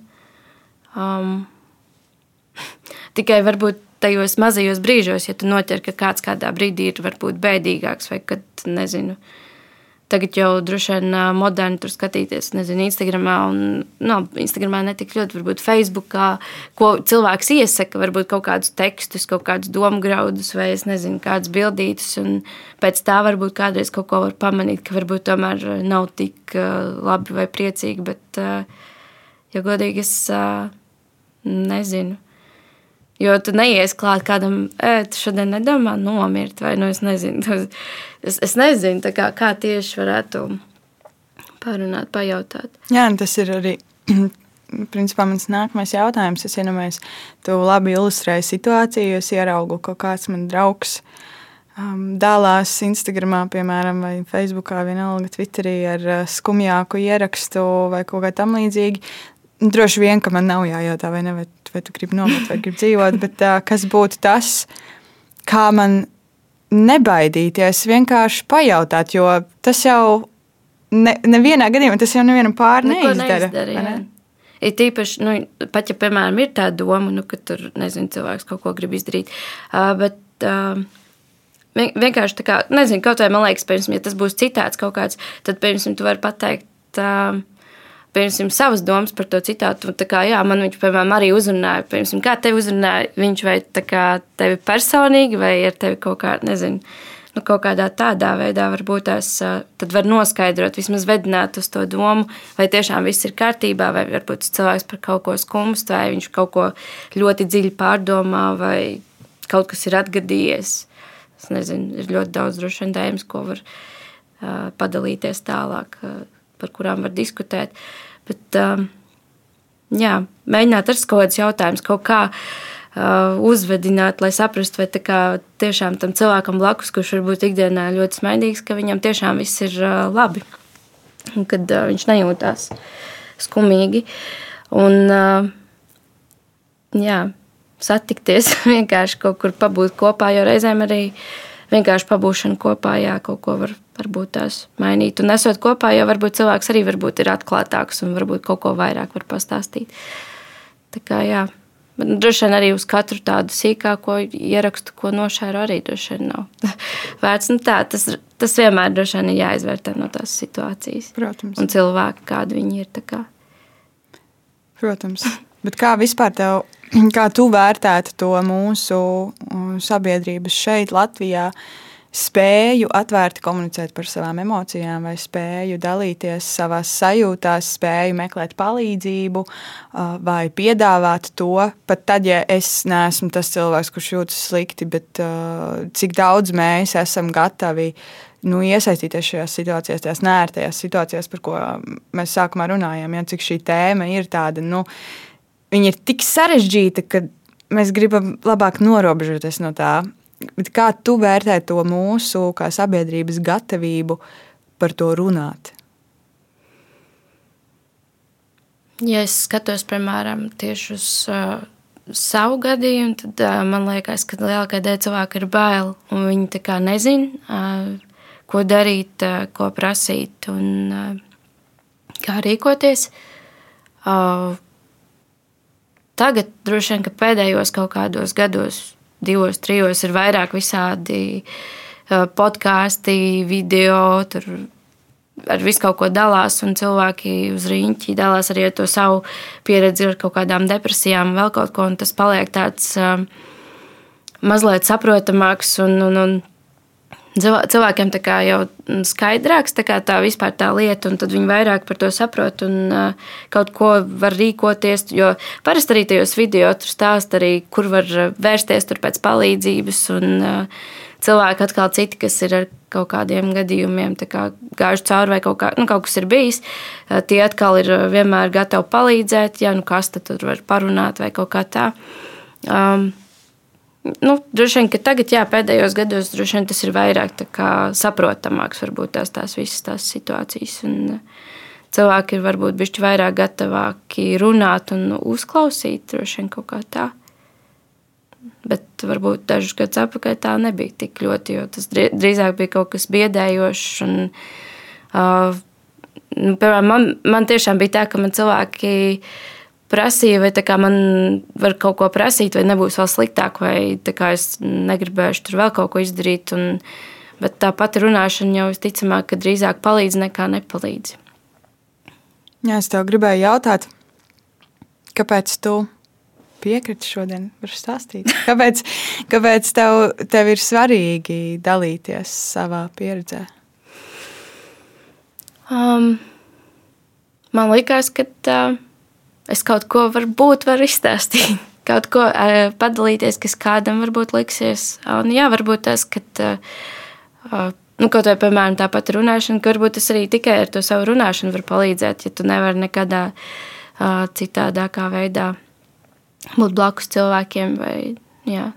um, tikai varbūt tajos mazajos brīžos, ja tu noķer, ka kāds kādā brīdī ir varbūt bēdīgāks vai kad, nezinu, uh, Tagad jau droši vien moderni tur skatīties, nezinu, Instagramā, un no, nu, Instagramā ne tik ļoti, varbūt Facebookā, ko cilvēks iesaka, varbūt kaut kādus tekstus, kaut kādus domu graudus, vai es nezinu, kādas bildītas, un pēc tā varbūt kādreiz kaut ko var pamanīt, ka varbūt tomēr nav tik labi vai priecīgi, bet, ja godīgi, es nezinu. Jo tu neies klāt kādam, ēt, šodien nedomā nomirt, vai nu es nezinu. Es, es nezinu, kā, kā tieši varētu parunāt, pajautāt. Jā, tas ir arī. Principā mans nākamais jautājums, es iedomājos, tu labi ilustrēji situāciju, es ieraugu, ka kāds man draugs um, dalās Instagramā, piemēram, vai Facebookā, vienalga Twitterī ar uh, skumjāku ierakstu vai kaut kā tam līdzīgi. Droši vien, ka man nav jājautā, vai, ne, vai, vai tu gribi nomirt, vai gribi dzīvot, bet uh, kas būtu tas, kā man nebaidīties, vienkārši pajautāt, jo tas jau ne, nevienā gadījumā tas jau nevienam pāri neizdara. neizdara ne? Ir tīpaši, nu, pat ja, piemēram, ir tā doma, nu, ka tur, nezinu, cilvēks kaut ko grib izdarīt, uh, bet uh, vienkārši tā kā, nezinu, kaut vai man liekas, piemēram, ja tas būs citāds kaut kāds, tad, piemēram, tu vari pateikt, uh, piemēram, savas domas par to citātu. Tā kā, jā, man viņš, piemēram, arī uzrunāja, piemēram, kā tevi uzrunāja, viņš vai kā, tevi personīgi, vai ar tevi kaut kā, nezinu, nu, kaut kādā tādā veidā varbūt tās, var noskaidrot, vismaz vedināt uz to domu, vai tiešām viss ir kārtībā, vai varbūt cilvēks par kaut ko skumst, vai viņš kaut ko ļoti dziļi pārdomā, vai kaut kas ir atgadījies. Es nezinu, ir ļoti daudz droši vien tēmas, ko var uh, padalīties tālāk. Uh, par kurām var diskutēt. Bet, um, jā, mēģināt ar kādus jautājumus, kaut kā uh, uzvedināt, lai saprastu, vai kā, tiešām tam cilvēkam blakus, kurš varbūt ikdienā ļoti smaidīgs, ka viņam tiešām viss ir uh, labi. Kad uh, viņš nejūtās skumīgi. Un, uh, jā, satikties, vienkārši kaut kur pabūt kopā, jo reizēm arī vienkārši pabūšana kopā, jā, kaut ko var varbūt tās mainīt. Un esot kopā, jau varbūt cilvēks arī varbūt ir atklātāks un varbūt kaut ko vairāk var pastāstīt. Tā kā jā. Bet, droši vien arī uz katru tādu sīkāko ierakstu, ko nošēru, arī droši vien nav vērts. Nu, tā, tas, tas vienmēr droši vien ir jāizvērtē no tās situācijas. Protams. Un cilvēki, kādi viņi ir. Protams. Bet kā vispār tev Kā tu vērtētu to mūsu sabiedrības šeit, Latvijā, spēju atvērti komunicēt par savām emocijām, vai spēju dalīties savā sajūtās, spēju meklēt palīdzību, vai piedāvāt to, pat tad, ja es neesmu tas cilvēks, kurš jūtas slikti, bet cik daudz mēs esam gatavi nu, iesaistīties šajās situācijās, tās nērtajās situācijās, par ko mēs sākumā runājām, ja, cik šī tēma ir tāda. Nu, viņa ir tik sarežģīta, ka mēs gribam labāk norobežoties no tā. Bet kā tu vērtē to mūsu sabiedrības gatavību par to runāt? Ja es skatos, piemēram, tieši uz uh, savu gadījumu, tad uh, man liekas, ka lielākā daļa cilvēku ir bail. Viņi nezina, uh, ko darīt, uh, ko prasīt un uh, kā rīkoties. Uh, Tagad droši vien, ka pēdējos kaut kādos gados, divos, trijos, ir vairāk visādi podkāsti, video, tur ar visu kaut ko dalās, un cilvēki uz rīņķi dalās arī ar to savu pieredzi, ar kaut kādām depresijām, vēl kaut ko, un tas paliek tāds mazliet saprotamāks un, un, un cilvēkiem jau skaidrāks tā, tā vispār tā lieta, un tad viņi vairāk par to saprot un uh, kaut ko var rīkoties. Jo parasti arī tajos video tur stāst arī, kur var vērsties pēc palīdzības. Un, uh, cilvēki atkal citi, kas ir ar kaut kādiem gadījumiem kā gājuši cauri vai kaut, kā, nu, kaut kas ir bijis, uh, tie atkal ir vienmēr gatavi palīdzēt, ja nu kas tad var parunāt vai kaut kā tā. Um, Nu, droši vien, ka tagad, jā, pēdējos gados, vien, tas ir vairāk saprotamāks, varbūt tās, tās visas tās situācijas. Un eh, cilvēki ir varbūt bišķi vairāk gatavāki runāt un uzklausīt, droši vien kaut kā tā. Bet varbūt dažus gadus atpakaļ tā nebija tik ļoti, jo tas drīzāk bija kaut kas biedējošs. Un, uh, nu, piemēram, man, man tiešām bija tā, ka man cilvēki prasīja, vai man var kaut ko prasīt, vai nebūs vēl sliktāk, vai es negribēšu tur vēl kaut ko izdarīt. Un, bet tā pati runāšana jau visticamāk, ka drīzāk palīdz nekā nepalīdz. Jā, es tev gribēju jautāt, kāpēc tu piekriti šodien par stāstīt? Kāpēc, kāpēc tev, tev ir svarīgi dalīties savā pieredzē? Um, man liekas, ka. Uh, es kaut ko varbūt varu izstāstīt. Kaut ko uh, padalīties, kas kādam varbūt liksies. Un, jā, varbūt tas, ka, uh, nu, kaut vai, piemēram, tā pati runāšana, ka varbūt tas arī tikai ar to savu runāšanu var palīdzēt, ja tu nevari nekādā uh, citādākā veidā būt blakus cilvēkiem. Vai, jā.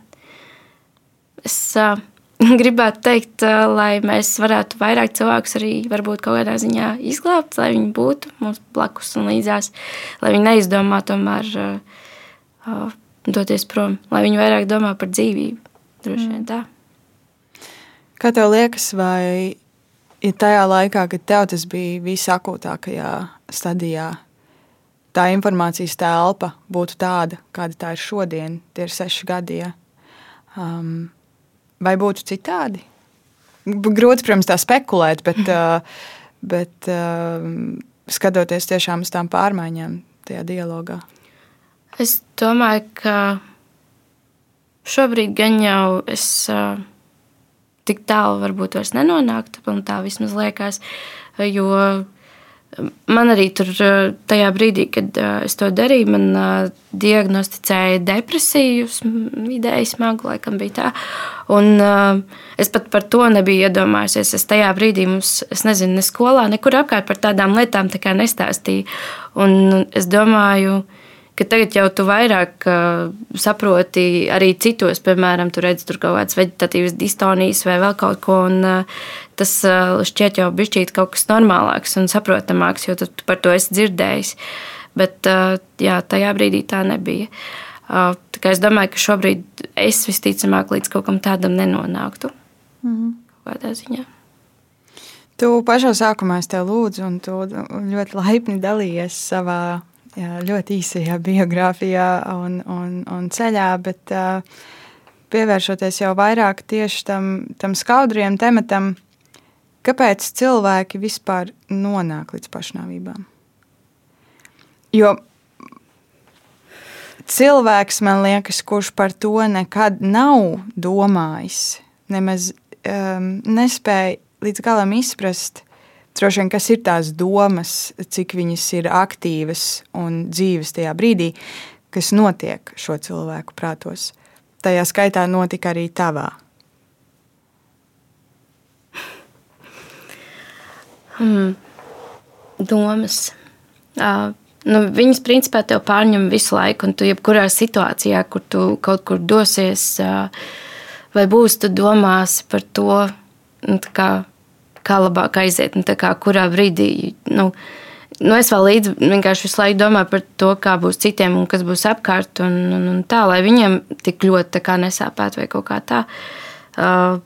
es, uh, gribētu teikt, lai mēs varētu vairāk cilvēkus arī varbūt kaut kādā ziņā izglābt, lai viņi būtu mums blakus un līdzās, lai viņi neizdomā tomēr uh, doties prom, lai viņi vairāk domā par dzīvību. Droši vien tā. Kā tev liekas, vai ja tajā laikā, kad tev tas bija visakūtākajā stadijā, tā informācijas telpa būtu tāda, kāda tā ir šodien, tie ir seši gadi? Ja? Um, Vai būtu citādi? Grūti, protams, tā spekulēt, bet, bet skatoties tiešām uz tām pārmaiņām tajā dialogā. Es domāju, ka šobrīd gan jau es tik tālu varbūt vairs nenonāktu, un tā vismaz liekas, jo Man arī tur tajā brīdī, kad es to darīju, man diagnosticēja depresiju, vidēji smagu, laikam bija tā. Un es pat par to nebiju iedomājusies. Es tajā brīdī mums, es nezinu, ne skolā, nekur apkārt par tādām lietām tā nestāstīju. Un es domāju, ka tagad jau tu vairāk saproti arī citos, piemēram, tu redzi tur kaut kādas vegetatīvas distonijas vai vēl kaut ko, un tas uh, šķiet jau bišķīt kaut kas normālāks un saprotamāks, jo tu par to esi dzirdējis. Bet uh, jā, tajā brīdī tā nebija. Uh, tā es domāju, ka šobrīd es visticamāk līdz kaut kam tādam nenonāktu. -hmm. Kādā ziņā. Tu pašā sākumā es tev lūdzu, un tu ļoti laipni dalījies savā jā, ļoti īsajā biogrāfijā un, un, un ceļā, bet pievēršoties jau vairāk tieši tam, tam skaudriem tematam, kāpēc cilvēki vispār nonāk līdz pašnāvībām? Jo cilvēks, man liekas, kurš par to nekad nav domājis, nemaz um, nespēja līdz galam izprast, vien, kas ir tās domas, cik viņas ir aktīvas un dzīves tajā brīdī, kas notiek šo cilvēku prātos. Tajā skaitā notika arī tavā. Hmm. Domas. Uh, nu, viņas principā tev pārņem visu laiku, un tu jebkurā situācijā, kur tu kaut kur dosies, vai būs, tu domāsi par to, nu, kā, kā labāk aiziet, nu, kā, kurā brīdī. Nu, nu, es vēl līdzi vienkārši visu laiku domāju par to, kā būs citiem un kas būs apkārt, un, un, un tā, lai viņiem tik ļoti nesāpētu vai kaut kā tā. Uh,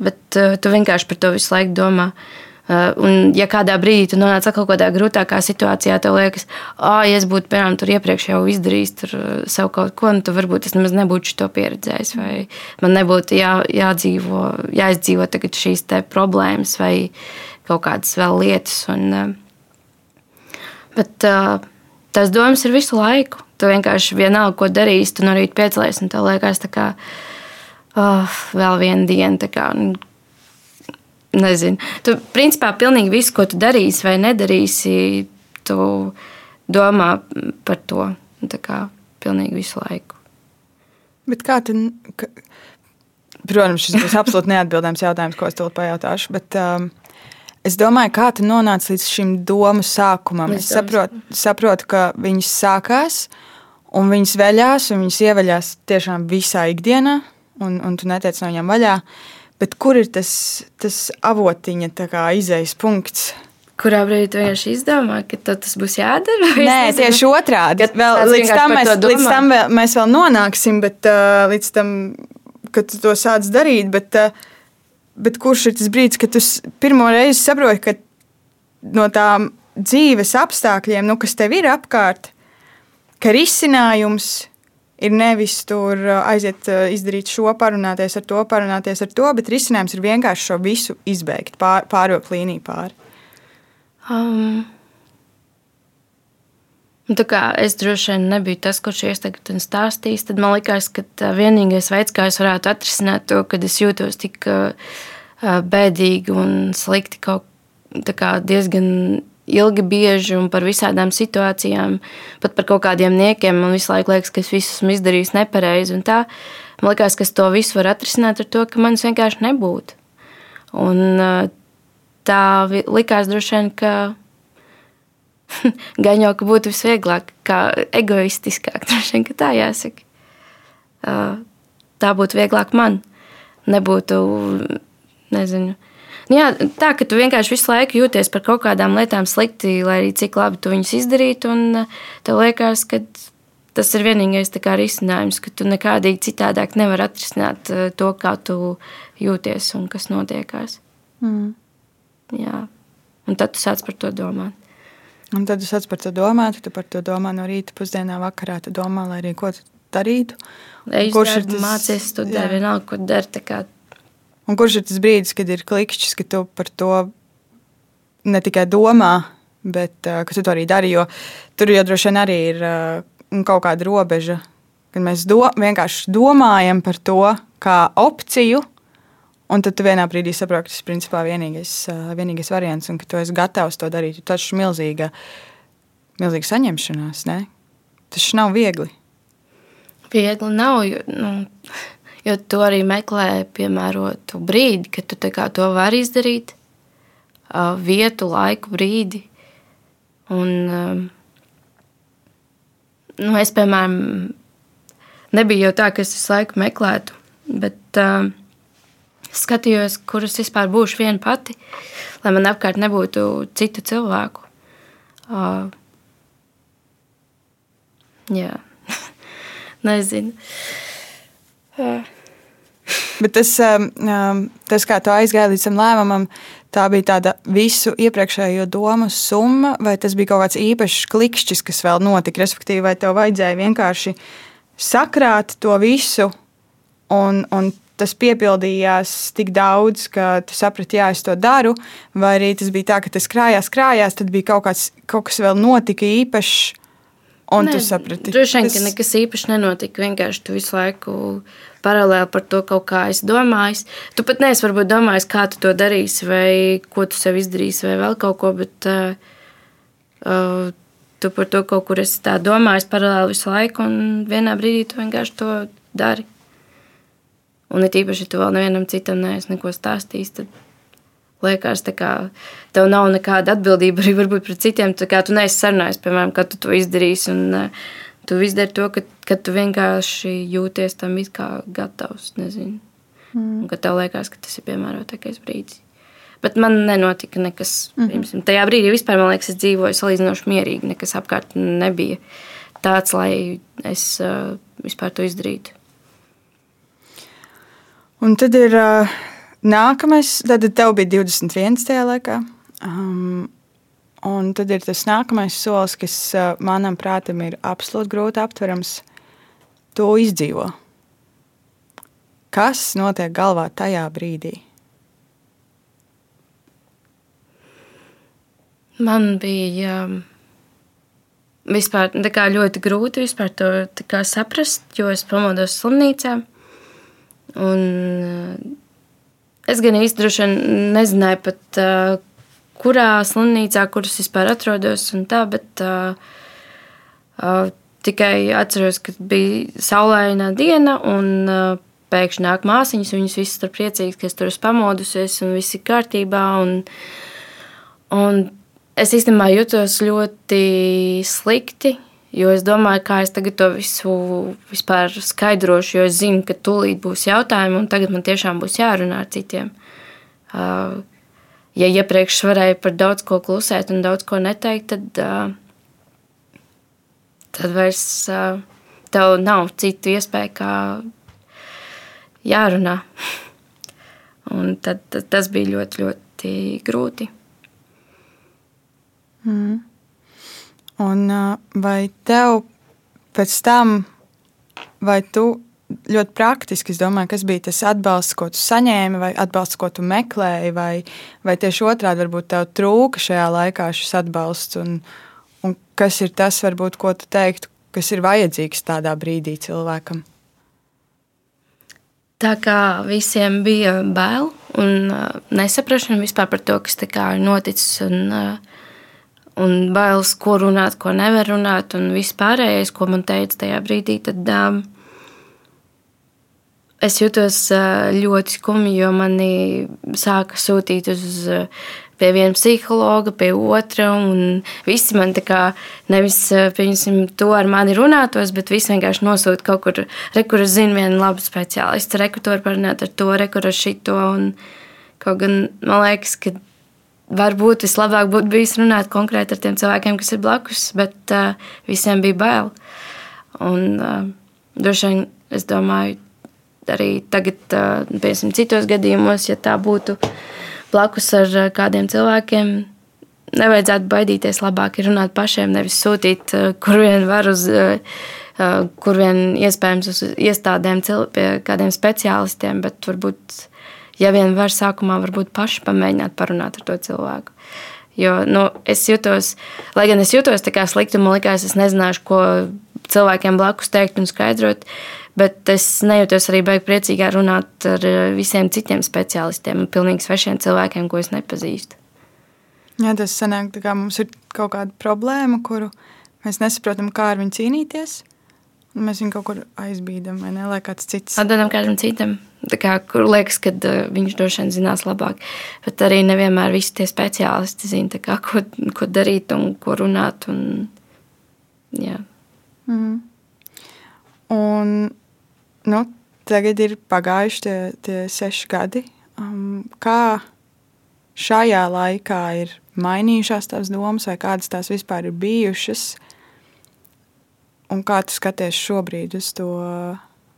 bet uh, tu vienkārši par to visu laiku domā. Uh, un, ja kādā brīdī tu nonāc kaut kādā grūtākā situācijā, tev liekas, ah, ja es būtu, piemēram, tur iepriekš jau izdarījis tur uh, sev kaut ko, nu, tad varbūt es nemaz nebūtu to pieredzējis. Vai man nebūtu jā, jādzīvo, jāizdzīvo šīs problēmas vai kaut kādas vēl lietas. Un, uh, bet tās domas ir visu laiku. Tu vienkārši vienalga, ko darīsi, tu no rīta piecelies un tev liekas, ka oh, vēl viena diena. Nezinu. Tu, principā, pilnīgi visu, ko tu darīsi vai nedarīsi, tu domā par to. Tā kā pilnīgi visu laiku. Bet kā tu, ka, protams, šis būs absolūti neatbildams jautājums, ko es tev pajautāšu. Bet, um, es domāju, kā tu nonāci līdz šim domu sākumam. Es, es saprotu, saprotu, ka viņas sākās, un viņas veļās, un viņas ieveļās tiešām visā ikdienā, un, un tu netiec no viņām vaļā. Uh, Bet kur ir tas, tas avotiņa izējas punkts? Kurā brīdī tu vienkārši izdomā, ka tas būs jādara? Nē, tieši otrādi. Vēl, līdz tam, mēs, līdz tam vēl, mēs vēl nonāksim, bet uh, līdz tam, kad tu to sāc darīt, bet, uh, bet kurš ir tas brīdis, kad tu pirmo reizi saproti, ka no tām dzīves apstākļiem, nu, kas tev ir apkārt, ka risinājums ir ir nevis tur uh, aiziet, uh, izdarīt šo, parunāties ar to, parunāties ar to, bet risinājums ir vienkārši šo visu izbeigt, pār, pārvilkt līniju pāri. Um, tā kā es droši vien nebiju tas, kurš iestājās un stāstījis, tad man liekas, ka vienīgais veids, kā es varētu atrisināt to, kad es jūtos tik uh, bēdīgi un slikti kaut kā diezgan ilgi, bieži un par visādām situācijām, pat par kaut kādiem niekiem. Man visu laiku liekas, ka es visu esmu izdarījis nepareizi. Man liekas, ka to visu var atrisināt ar to, ka manis vienkārši nebūtu. Un tā likās droši vien, ka gan jau ka būtu visvieglāk, kā egoistiskāk, droši vien, ka tā jāsaka. Tā būtu vieglāk man. Nebūtu, nezinu, Nu jā, tā ka tu vienkārši visu laiku jūties par kaut kādām lietām slikti, lai arī cik labi tu viņus izdarītu. Eh, tev liekas, ka tas ir vienīgais risinājums, ka tu nekādīgi citādāk nevari atrisināt eh, to, kā tu jūties un kas notiekās. Mm. Jā. Un tad tu sāc par to domāt. Un tad tu sāc par to domāt, tu par to domā no rīta, pusdienā, vakarā. Tu domā, lai arī ko tu darītu. Kurš ir tas mācījies, studē, vienalga, ko dari. Un kurš ir tas brīdis, kad ir klikšķis, ka tu par to ne tikai domā, bet uh, ka tu to arī dari? Jo tur jau droši vien arī ir uh, kaut kāda robeža, kad mēs do, vienkārši domājam par to kā opciju. Un tad tu vienā brīdī saproti, ka tas ir principā vienīgais, uh, vienīgais variants, un ka tu esi gatavs to darīt. Tas ir milzīga, milzīga saņemšanās. Ne? Tas nav viegli. Viegli nav. Jo, nu, Jo tu arī meklē piemērotu brīdi, kad tu to vari izdarīt, vietu, laiku, brīdi. Un, nu, es, piemēram, nebiju jau tā, ka es visu laiku meklētu, bet uh, skatījos, kurus vispār būšu viena pati, lai man apkārt nebūtu citu cilvēku. Uh, jā, nezinu. Uh. Bet tas, um, um, tas, kā tu aizgāji līdz tam lēmumam, tā bija tāda visu iepriekšējo domu summa, vai tas bija kaut kāds īpašs klikšķis, kas vēl notika, respektīvi, vai tev vajadzēja vienkārši sakrāt to visu, un, un tas piepildījās tik daudz, ka tu saprati, jā, es to daru, vai arī tas bija tā, ka tas krājās, krājās, tad bija kaut, kāds, kaut kas vēl notika īpašs, Un ne, tu saprati, droši vien, ka nekas īpašs nenotika. Vienkārši tu visu laiku paralēli par to kaut kā esi domājis. Tu pat neesi varbūt domājis, kā tu to darīsi, vai ko tu sev izdarīsi, vai vēl kaut ko, bet uh, uh, tu par to kaut kur esi tā domājis paralēli visu laiku, un vienā brīdī tu vienkārši to dari. Un it īpaši, ja tu vēl nevienam citam neesi neko stāstījis, tad liekas, ka tev nav nekāda atbildība arī varbūt pret citiem. Tu, tu neesi sarunājis, piemēram, kad tu to izdarīsi. Un, uh, tu izdari to, ka, ka tu vienkārši jūties tam it kā gatavs. Nezinu. Mm. Un ka tev liekas, ka tas ir piemērotākais brīdis. Bet man nenotika nekas. Mm -hmm. Tajā brīdī vispār man liekas, es dzīvoju salīdzinoši mierīgi. Nekas apkārt nebija tāds, lai es uh, vispār to izdarītu. Un tad ir uh, Nākamais, tad tev bija 21. tajā laikā. Um, un tad ir tas nākamais solis, kas uh, manam prātam ir absolūti grūti aptverams. To izdzīvo. Kas notiek galvā tajā brīdī? Man bija um, vispār, ļoti grūti to saprast, jo es pamodos slimnīcā. Un, uh, Es gan īsti droši vien nezināju pat, uh, kurā slimnīcā, kuras vispār atrodos, tā, bet uh, uh, tikai atceros, ka bija saulaina diena, un uh, pēkšņi nāk māsiņas, viņas visas tur priecīgas, ka es tur esmu pamodusies, un viss ir kārtībā. Un, un es īstenībā jutos ļoti slikti, Jo es domāju, kā es tagad to visu vispār skaidrošu, jo es zinu, ka tūlīt būs jautājumi, un tagad man tiešām būs jārunā ar citiem. Ja iepriekš varēju par daudz ko klusēt un daudz ko neteikt, tad, tad vairs tev nav citu iespēju, kā jārunā. Un tad, tad tas bija ļoti, ļoti grūti. Mm. Un vai tev pēc tam, vai tu ļoti praktiski, es domāju, kas bija tas atbalsts, ko tu saņēmi, vai atbalsts, ko tu meklēji, vai, vai tieši otrādi varbūt tev trūka šajā laikā šis atbalsts, un, un kas ir tas, varbūt, ko tu teiktu, kas ir vajadzīgs tādā brīdī cilvēkam? Tā kā visiem bija bail un nesaprašana vispār par to, kas ir noticis, un uh, un bailes, ko runāt, ko nevar runāt, un viss pārējais, ko man teica tajā brīdī, tad um, es jutos ļoti skumji, jo mani sāka sūtīt uz pie viena psihologa, pie otra, visi man tā kā nevis, to ar mani runātos, bet visi vienkārši nosūta kaut kur, re, kur es zinu vienu labu speciālistu, re, kur to var parunāt ar to, re, kur ar šito, un kaut gan man liekas, ka varbūt vislabāk būtu bijis runāt konkrēti ar tiem cilvēkiem, kas ir blakus, bet uh, visiem bija bail. Un, uh, droši vien es domāju, arī tagad, uh, piemēram, citos gadījumos, ja tā būtu blakus ar kādiem cilvēkiem, nevajadzētu baidīties. Labāk ir runāt pašiem, nevis sūtīt, kur vien var uz. Kur vien iespējams uz iestādēm, pie kādiem speciālistiem, bet varbūt ja vien var sākumā varbūt paši pamēģināt parunāt ar to cilvēku. Jo nu, es jutos, lai gan es jutos tā kā slikti, man liekas, es nezināšu, ko cilvēkiem blakus teikt un skaidrot. Bet es nejūtos arī baigi priecīgā runāt ar visiem citiem specialistiem un pilnīgi svešiem cilvēkiem, ko es nepazīstu. Jā, tas sanāk, ka mums ir kaut kāda problēma, kuru mēs nesaprotam, kā ar viņu cīnīties. Mēs viņu kaut kur aizbīdam, vai ne? Lai kāds cits. Atdodam kādam citam. Kā, kur liekas, ka uh, viņš droši vien zinās labāk. Bet arī nevienmēr visi tie speciālisti zina, kā, ko, ko darīt un ko runāt. Un, jā. mm -hmm. Un, nu, tagad ir pagājuši tie, tie seši gadi. Um, kā šajā laikā ir mainījušās tās domas, vai kādas tās vispār ir bijušas? Un kā tu skaties šobrīd uz to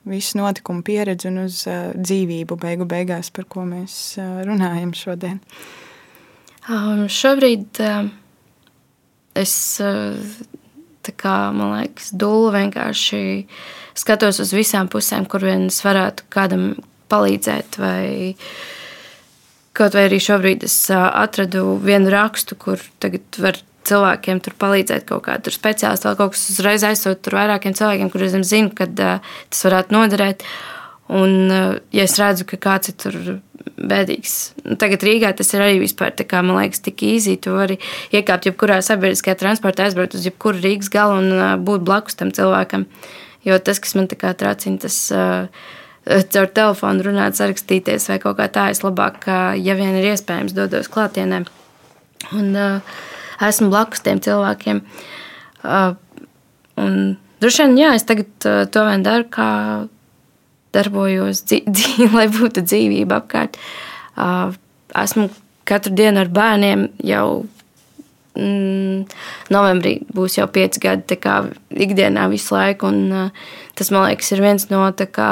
visu notikumu pieredzi un uz uh, dzīvību beigu beigās, par ko mēs uh, runājam šodien? Um, šobrīd uh, es, uh, kā, man liekas, dūlu vienkārši skatos uz visām pusēm, kur vien es varētu kādam palīdzēt vai Kaut vai arī šobrīd es atradu vienu rakstu, kur tagad var cilvēkiem tur palīdzēt kaut kādā speciālistā, vai kaut kas uzreiz aizsūt tur vairākiem cilvēkiem, kuriem zinu, ka uh, tas varētu noderēt. Un, ja es redzu, ka kāds ir tur bēdīgs, nu, tagad Rīgā tas ir arī vispār, kā, man liekas, tik īsi. Tu vari iekāpt jebkurā sabiedriskajā transportā, aizbraukt uz jebkuru Rīgas galu un būt blakus tam cilvēkam. Jo tas, kas man tā kā tracina, tas caur telefonu runāt, sarakstīties vai kaut kā tā, es labāk, ja vien ir iespējams, dodos klātienē. Un, uh, esmu blakus tiem cilvēkiem. Uh, un, droši vien, jā, es tagad uh, to vien daru, kā darbojos, dzīvi, lai būtu dzīvība apkārt. Uh, esmu katru dienu ar bērniem jau. Mm, novembrī būs jau pieci gadi, kā ikdienā visu laiku. Un, tas, man liekas, ir viens no kā,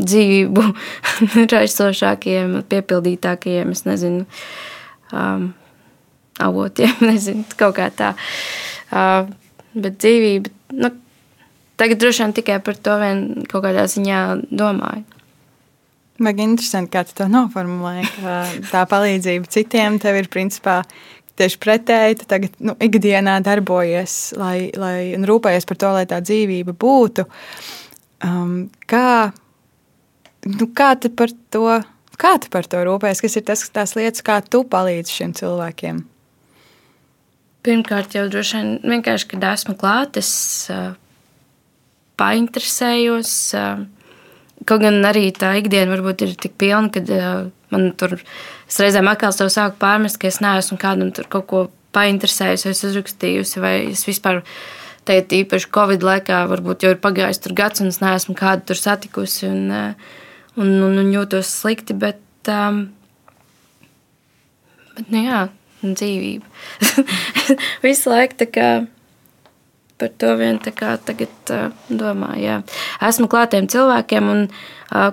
dzīvību raisošākajiem, piepildītākajiem. Es nezinu, um, avotiem, nezinu, kaut kā tā. Uh, bet dzīvība, nu, tagad droši vien tikai par to vien kaut kādā ziņā domāju. Baigi interesanti, kā tu to noformulēji. Tā palīdzība citiem tev ir principā tieši pretēji. Tu tagad nu, ikdienā darbojies, lai, lai rūpējies par to, lai tā dzīvība būtu. Um, kā, nu, kā tu par to? Kā tu par to rūpējies? Kas ir tas, tās lietas, kā tu palīdzi šiem cilvēkiem? Pirmkārt, jau droši vien vienkārši, kad esmu klāt, es uh, painteresējos. Uh, kaut gan arī tā ikdiena varbūt ir tik pilna, ka uh, man tur reizēm atkal sev sāku pārmest, ka es neesmu kādam tur kaut ko painteresējusi, es uzrakstījusi, vai es vispār. Tagad, īpaši Covid laikā, varbūt jau ir pagājis gats, un es neesmu kādu tur satikusi un, un, un, un jūtos slikti. Bet, um, bet nu jā, dzīvību. Visu laiku par to vien tagad uh, domāju. Jā. Esmu klātiem cilvēkiem, un uh,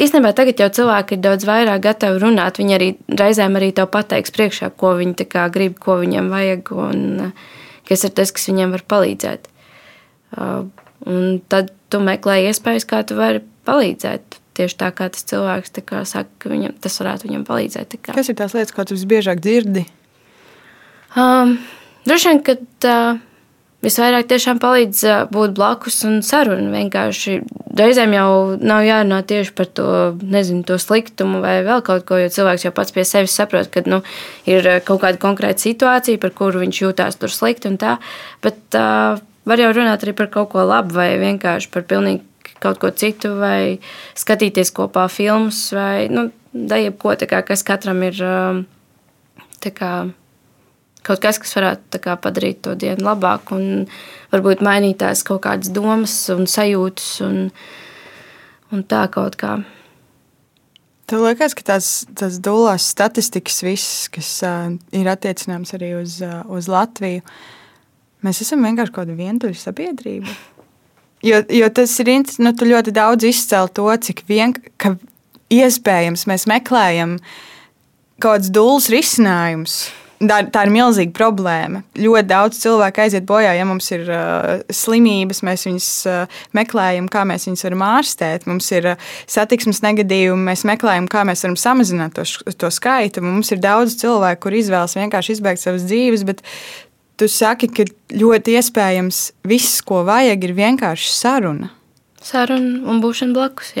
īstenībā tagad jau cilvēki ir daudz vairāk gatavi runāt. Viņi arī reizēm arī tev pateiks priekšā, ko viņi grib, ko viņiem vajag, un uh, kas ir tas, kas viņiem var palīdzēt. Uh, un tad tu meklē iespējas, kā tu vari palīdzēt. Tieši tā kā tas cilvēks kā saka, ka viņam, tas varētu viņam palīdzēt. Kas ir tās lietas, ko tu visbiežāk dzirdi? Um, droši vien, ka uh, visvairāk tiešām palīdz uh, būt blakus un sarunu. Vienkārši reizēm jau nav jārunā tieši par to, nezinu, to sliktumu vai vēl kaut ko, jo cilvēks jau pats pie sevis saprot, ka nu, ir kaut kāda konkrēta situācija, par kuru viņš jūtās tur slikti un tā. Bet uh, var jau runāt arī par kaut ko labu vai vienkārši par pilnīgi kaut ko citu, vai skatīties kopā filmas, vai nu, jebko, kā, kas katram ir kā, kaut kas, kas varētu kā, padarīt to dienu labāku un varbūt mainīt tās kaut kādas domas un sajūtas un, un tā kaut kā. Tev liekas, ka tās, tās dūlās statistikas, viss, kas uh, ir attiecināms arī uz, uh, uz Latviju, mēs esam vienkārši kaut kāda vientuļa sabiedrība. Jo, jo tas ir nu, ļoti daudz izcēl to, cik vien, iespējams mēs meklējam kaut kādus dūlus risinājumus. Tā, tā ir milzīga problēma. Ļoti daudz cilvēku aiziet bojā, ja mums ir uh, slimības, mēs viņus uh, meklējam, kā mēs viņus varam ārstēt. Mums ir uh, satiksmes negadījumi, mēs meklējam, kā mēs varam samazināt to, to skaitu. Mums ir daudz cilvēku, kur izvēlas vienkārši izbeigt savas dzīves, bet tu saki, ka ļoti iespējams viss, ko vajag, ir vienkārši saruna. Saruna un būšana blakus.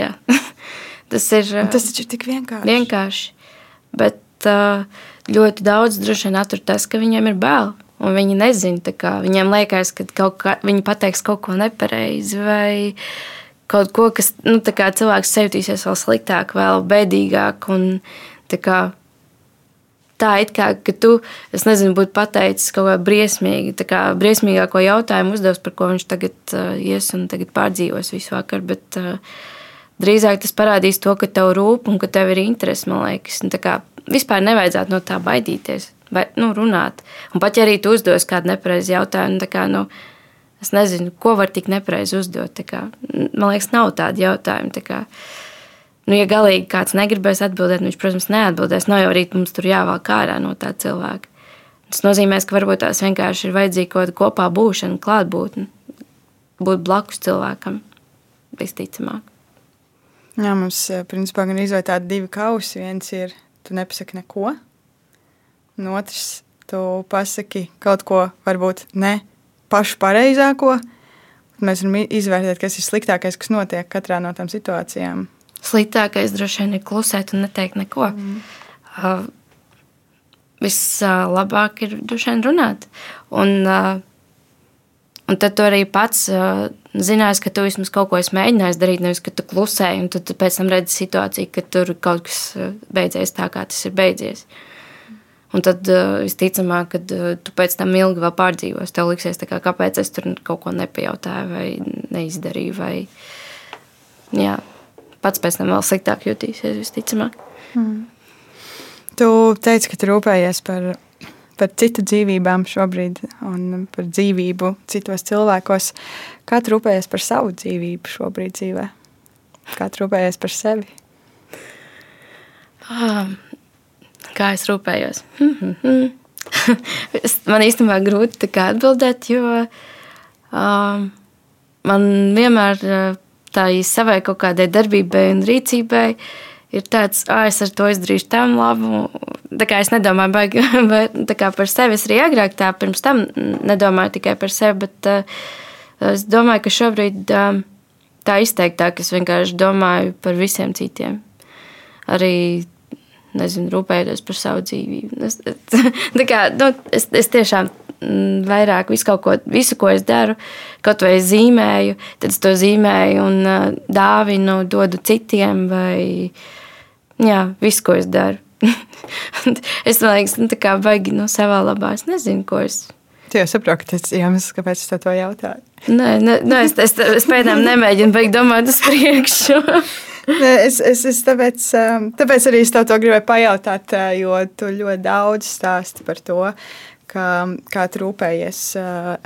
tas ir. Tas taču ir tik vienkārši. Vienkārši. Bet ļoti daudz droši vien attur tas, ka viņiem ir bail. Un viņi nezina, kā viņiem liekas, ka kaut kā, viņi pateiks kaut ko nepareizi vai kaut ko, kas nu, cilvēks jutīsies vēl sliktāk, vēl bēdīgāk. Un, kā, tā, it kā tu, es nezinu, būtu pateicis kaut ko briesmīgi, kā briesmīgāko jautājumu uzdevis, par ko viņš tagad uh, ies un tagad pārdzīvos visu vakaru. Bet, uh, drīzāk tas parādīs to, ka tev rūp un ka tev ir interese, man liekas. Un, kā, vispār nevajadzētu no tā baidīties vai nu, runāt. Un pat ja arī tu uzdos kādu nepareizu jautājumu, kā, nu, es nezinu, ko var tik nepareizi uzdot. Kā, man liekas, nav tādu jautājumu. Tā kā, Nu, ja galīgi kāds negribēs atbildēt, nu, viņš, protams, neatbildēs. Nav jau arī mums tur jāvelk ārā no tā cilvēka. Tas nozīmē, ka varbūt tās vienkārši ir vajadzīga kaut kāda kopā būšana, klātbūtne, būt blakus cilvēkam visticamāk. Jā, mums eh, principā gan izvēlēt tādi divi kausi. Viens ir, tu nepasaki neko, un otrs, tu pasaki kaut ko, varbūt ne pašu pareizāko. Mēs varam izvērtēt, kas ir sliktākais, kas notiek katrā no tām situācijām. Sliktākais droši vien ir klusēt un neteikt neko. Mm. Uh, vislabāk ir droši vien runāt. Un, uh, un tad tu arī pats uh, zināsi, ka tu vismaz kaut ko esi mēģinājis darīt, nevis ka tu klusēji, un tad pēc tam redzi situāciju, ka tur kaut kas beidzies tā, kā tas ir beidzies. Un tad visticamāk, kad tu pēc tam ilgi vēl pārdzīvos, tev liksies, kā, kāpēc es tur kaut ko nepajautāju vai neizdarīju. Vai, jā, pats pēc tam vēl sliktāk jutīsies, visticamāk. Mm. Tu teici, ka tu rūpējies par, par citu dzīvībām šobrīd un par dzīvību citos cilvēkos. Kā tu rūpējies par savu dzīvību šobrīd dzīvē? Kā tu rūpējies par sevi? Ah, kā es rūpējos? man īstenībā grūti atbildēt, jo um, man vienmēr tā savai kaut kādai darbībai un rīcībai ir tāds, ah, es ar to izdarīšu tam labu. Tā kā es nedomāju baigi, par sevi. Es arī agrāk tā pirms tam nedomāju tikai par sevi, bet uh, es domāju, ka šobrīd uh, tā izteiktāk es vienkārši domāju par visiem citiem. Arī nezinu, rūpējoties par savu dzīvību. Es, kā, nu, es, es tiešām vairāk visu, ko, visu, ko es daru, kaut vai zīmēju, tad es to zīmēju un uh, dāvinu, dodu citiem. Vai, Jā, viss, ko es daru. es domāju, ka nu, tā kā baigi no savā labā. Es nezinu, ko es. Tu jau saproti, tas ir iemesls, kāpēc es to jautāju. Nē, nē, nē es, es, es pēdējām nemēģinu beigt domāt uz priekšu. es, es, es tāpēc, um, tāpēc arī es tev to gribēju pajautāt, uh, jo tu ļoti daudz stāsti par to, kā, kā tu rūpējies,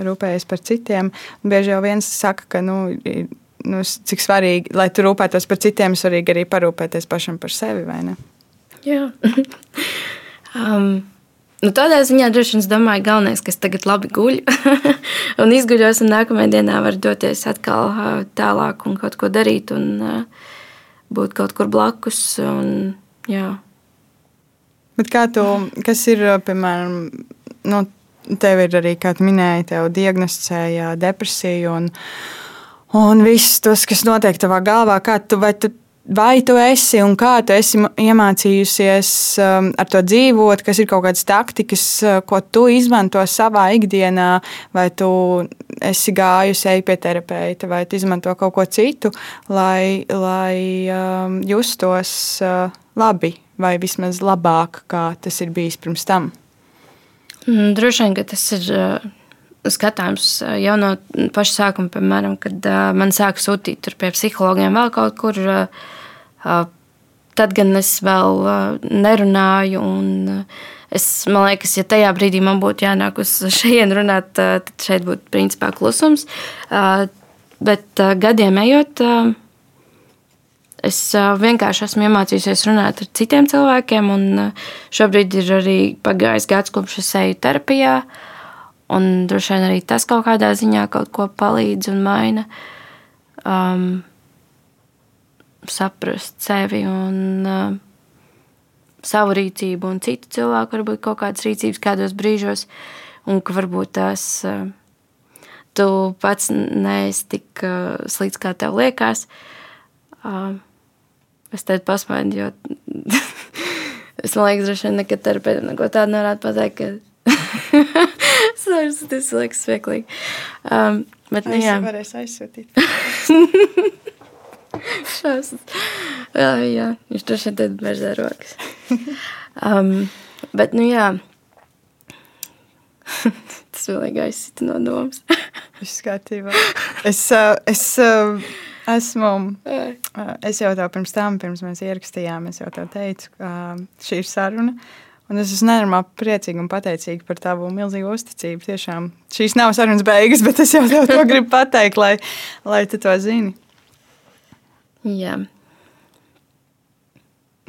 rūpējies par citiem. Bieži jau viens saka, ka nu, nu, cik svarīgi, lai tu rūpētos par citiem, svarīgi arī parūpēties pašam par sevi. Jā. um. Nu, tādā ziņā droši vien es domāju, galvenais, ka es tagad labi guļu un izguļos, un nākamajā dienā varu doties atkal uh, tālāk un kaut ko darīt un uh, būt kaut kur blakus. Un, jā. Bet kā tu, kas ir, piemēram, nu, tev ir arī, kā tu minēji, tev diagnosticēja depresiju un, un viss tas, kas notiek tavā galvā, kā tu, vai tu vai tu esi un kā tu esi iemācījusies um, ar to dzīvot, kas ir kaut kādas taktikas, uh, ko tu izmanto savā ikdienā, vai tu esi gājusi ej pie terapeita, vai tu izmanto kaut ko citu, lai, lai um, justos uh, labi vai vismaz labāk, kā tas ir bijis pirms tam. Mm, droši vien, ka tas ir uh, skatāms jau no paša sākuma, piemēram, kad uh, man sāka sūtīt pie psihologiem vēl kaut kur. Tad gan es vēl nerunāju. Un, es, man liekas, ja tajā brīdī man būtu jānāk uz šejienes runāt, tad šeit būtu principā klusums. Bet gadiem ejot, es vienkārši esmu iemācījusies runāt ar citiem cilvēkiem. Un, šobrīd ir arī pagājis gads, kopš es eju terapijā. Un droši vien arī tas kaut kādā ziņā kaut ko palīdz un maina. Um, saprast sevi un uh, savu rīcību, un citu cilvēku varbūt kaut kādas rīcības kādos brīžos, un ka varbūt tās uh, tu pats neesi tik uh, slikts, kā tev liekas. Uh, es tev pasmaidu, jo es domāju, ka droši vien nekad terapeitam neko tādu nevarētu pateikt. Ka tas liekas smieklīgi. Um, bet, nu, jā, varēs aizsūtīt. Šausmas. Jā, jā, viņš droši vien tad berzē rokas. Um, bet, nu jā. Tas pilnīgi aizsita no domas. Viss kārtībā. Es, uh, es uh, esmu, uh, es jau tev pirms tam, pirms mēs ierakstījām, es jau tev teicu, ka šī ir saruna. Un es esmu nenormāli priecīga un pateicīga par tavu milzīgo uzticību. Tiešām šīs nav sarunas beigas, bet es jau tev to gribu pateikt, lai, lai tu to zini. Jā.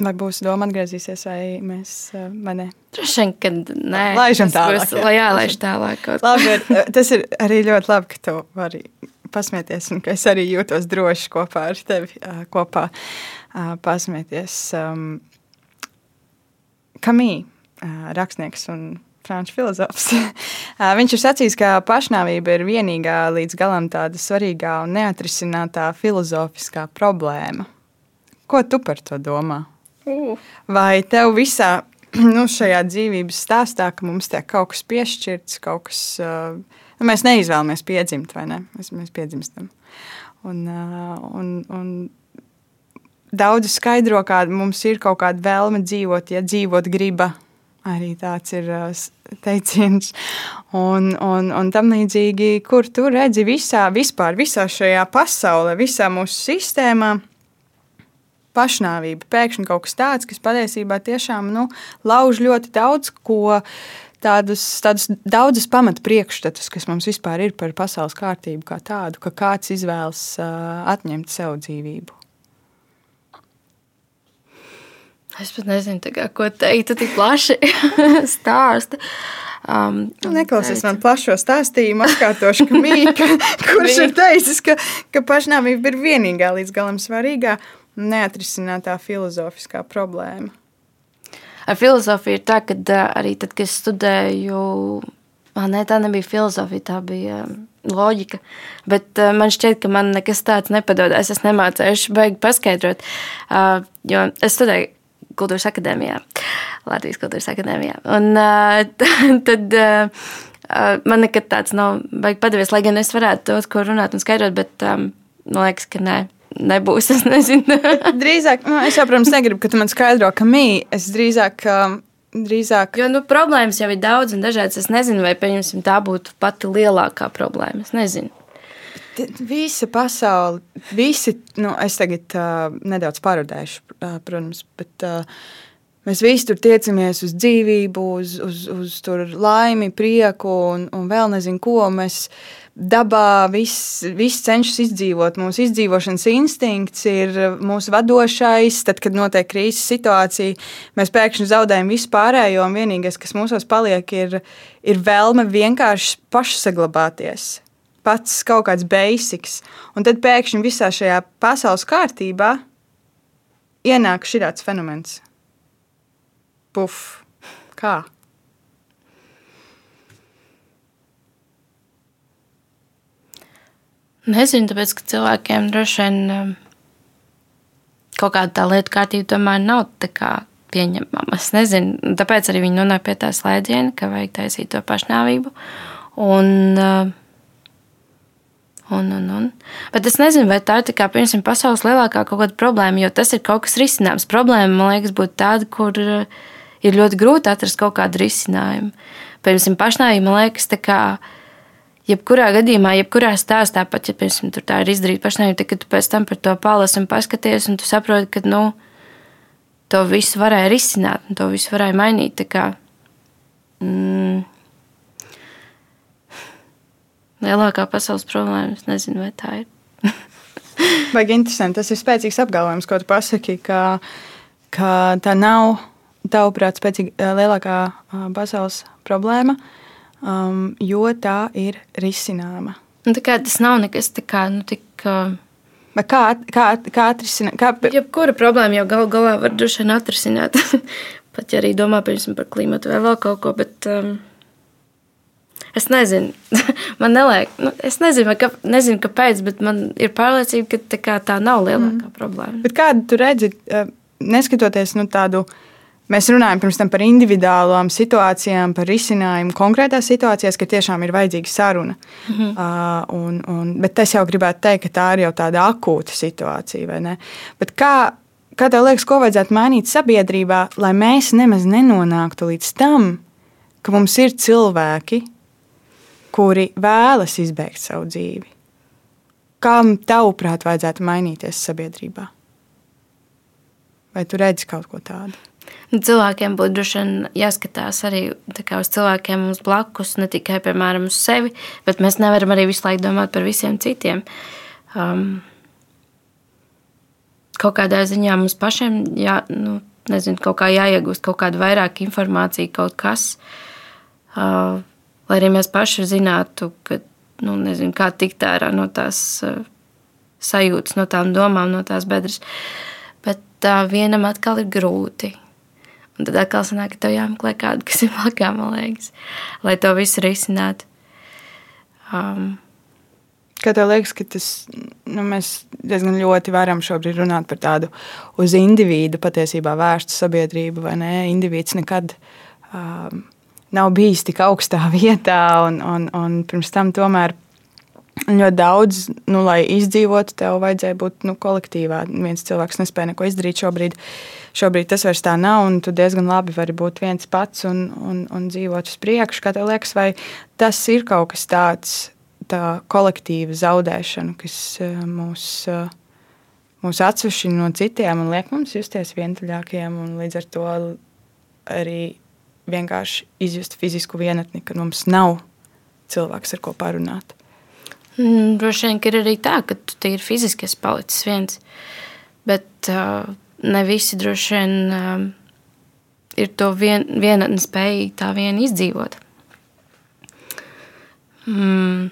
Vai būs doma atgriezīsies, vai mēs vai ne? Droši vien, ka nē. Laižam tālāk. Būs, jā, laiž tālāk. labi, tas ir arī ļoti labi, ka tu vari pasmieties un ka es arī jūtos droši kopā ar tevi kopā pasmieties. Um, Kamī, rakstnieks un franču filozofs. Viņš ir sacījis, ka pašnāvība ir vienīgā līdz galam tāda svarīgā un neatrisinātā filozofiskā problēma. Ko tu par to domā? Uh. Vai tev visā nu, šajā dzīvības stāstā, ka mums tiek kaut kas piešķirts, kaut kas, uh, nu, mēs neizvēlamies piedzimt, vai ne? Mēs, mēs piedzimstam. Un, un, un Daudzi skaidro, ka mums ir kaut kāda vēlme dzīvot, ja dzīvot griba. Arī tāds ir teiciens. Un, un, un tam līdzīgi, kur tu redzi visā, vispār, visā šajā pasaulē, visā mūsu sistēmā, pašnāvība. Pēkšņi kaut kas tāds, kas patiesībā tiešām nu, lauž ļoti daudz ko. Tādus, tādus daudzus pamatu priekšstatus, kas mums vispār ir par pasaules kārtību, kā tādu, ka kāds izvēlas uh, atņemt sev dzīvību. Es pat nezinu, kā, ko teikt. Tik plaši stāsti. Um, Neklausies man plašo stāstījumu, atkārtošu, ka Mīka, kurš ir teicis, ka, ka pašnāvība ir vienīgā līdz galam svarīgā neatrisinātā filozofiskā problēma. Ar filozofiju ir tā, ka arī tad, kad es studēju, ne, tā nebija filozofija, tā bija loģika. Bet man šķiet, ka man nekas tāds nepadodas. Es nemācīšu, beigšu paskaidrot. Jo es studēju kultūras akadēmijā, Latvijas kultūras akadēmijā. Un tad man nekad tāds nav baigi padevies, lai gan es varētu to, ko runāt un skaidrot, bet man liekas, ka nē. Nebūs, es nezinu. drīzāk, nu, es jau, protams, negribu, ka tu man skaidro, ka mī, es drīzāk drīzāk. Jo nu, problēmas jau ir daudz un dažādas. Es nezinu, vai tā būtu pati lielākā problēma. Es nezinu. Visa pasaule, visi, nu, es tagad uh, nedaudz parodēšu, uh, protams, bet uh, mēs visi tur tiecamies uz dzīvību, uz, uz, uz laimi, prieku un, un vēl nezinu ko. Mēs dabā viss vis cenšas izdzīvot. Mūsu izdzīvošanas instinkts ir mūsu vadošais. Tad, kad notiek krīzes situācija, mēs pēkšņi zaudējam visu pārējo, un vienīgais, kas mūsos paliek, ir, ir vēlme vienkārši pašsaglabāties pats kaut kāds basics. Un tad pēkšņi visā šajā pasaules kārtībā ienāk šāds fenomens. Puf, kā? Nezinu, tāpēc, ka cilvēkiem droši vien um, kaut kāda tā lietu kārtība tomēr nav pieņemama. Es nezinu, tāpēc arī viņi nonāk pie tā slēdziena, ka vajag taisīt to pašnāvību. Un, uh, Un, un, un. Bet es nezinu, vai tā ir tā kā, piemēram, pasaules lielākā kaut kāda problēma, jo tas ir kaut kas risināms. Problēma, man liekas, būtu tāda, kur eh, ir ļoti grūti atrast kaut kādu risinājumu. Piemēram, pašnāvība, man liekas, tā kā. Jebkurā gadījumā, jebkurā stāstā, pat ja piemēram, tā ir izdarīta pašnāvība, tad, tu pēc tam par to palasi un paskaties, un tu saproti, ka nu, to visu varēja risināt, un to visu varēja mainīt. Kā, mm, lielākā pasaules problēma. Es nezinu, vai tā ir. Vai interesanti, tas ir spēcīgs apgalvojums, ko tu pasaki, ka, ka tā nav, tavuprāt, spēcīga lielākā pasaules problēma, um, jo tā ir risināma. Nu, tas nav nekas kā, nu, tik. Uh, kā, kā, kā atrisināt? Kā... Jebkura problēma jau gal galā var droši vien atrisināt. Pat ja arī domā piemēram, par klimatu vai vēl kaut ko. Bet, um, Es nezinu, man neliek, nu, es nezinu, ka, nezinu, kāpēc, bet man ir pārliecība, ka tā, tā nav lielākā mm. problēma. Bet kādu tu redzi, eh, neskatoties nu, tādu, mēs runājam pirms tam par individuālām situācijām, par risinājumu konkrētās situācijās, ka tiešām ir vajadzīga saruna. Mm -hmm. uh, un, un, bet es jau gribētu teikt, ka tā ir jau tāda akūta situācija, vai ne? Bet kā, kā tev liekas, ko vajadzētu mainīt sabiedrībā, lai mēs nemaz nenonāktu līdz tam, ka mums ir cilvēki, kuri vēlas izbeigt savu dzīvi. Kam tavuprāt vajadzētu mainīties sabiedrībā? Vai tu redzi kaut ko tādu? Nu, cilvēkiem būtu droši vien jāskatās arī uz cilvēkiem mums blakus, ne tikai piemēram uz sevi, bet mēs nevaram arī visu laiku domāt par visiem citiem. Um, kaut kādā ziņā mums pašiem jā, nu, nezinu, kaut kā jāiegūst kaut kāda vairāk informācija, kaut kas. Uh, lai arī mēs paši zinātu, ka, nu, nezinu, kā tikt ārā no tās uh, sajūtas, no tām domām, no tās bedres. Bet tā vienam atkal ir grūti. Un tad atkal sanāk, ka tev jāmeklē kādu, kas ir blakā, man liekas, lai to visu risinātu. Um, Kā tev liekas, ka tas, nu, mēs diezgan ļoti varam šobrīd runāt par tādu uz individu patiesībā vērstu sabiedrību, vai ne? Indivīds nekad um, nav bijis tik augstā vietā, un, un, un pirms tam tomēr ļoti daudz, nu, lai izdzīvotu, tev vajadzēja būt nu, kolektīvā. Viens cilvēks nespēja neko izdarīt šobrīd. Šobrīd tas vairs tā nav, un tu diezgan labi vari būt viens pats un, un, un dzīvot uz priekšu. Kā tev liekas, vai tas ir kaut kas tāds? tā kolektīva zaudēšana, kas eh, mūs, eh, mūs atsevišķi no citiem un liek mums justies vientuļākiem un līdz ar to arī vienkārši izjust fizisku vienatni, kad mums nav cilvēks, ar ko parunāt. Mm, droši vien ir arī tā, ka tu ir fiziski palicis viens, bet uh, ne visi droši vien uh, ir to vien, vienatni spējīgi tā vien izdzīvot. Mm.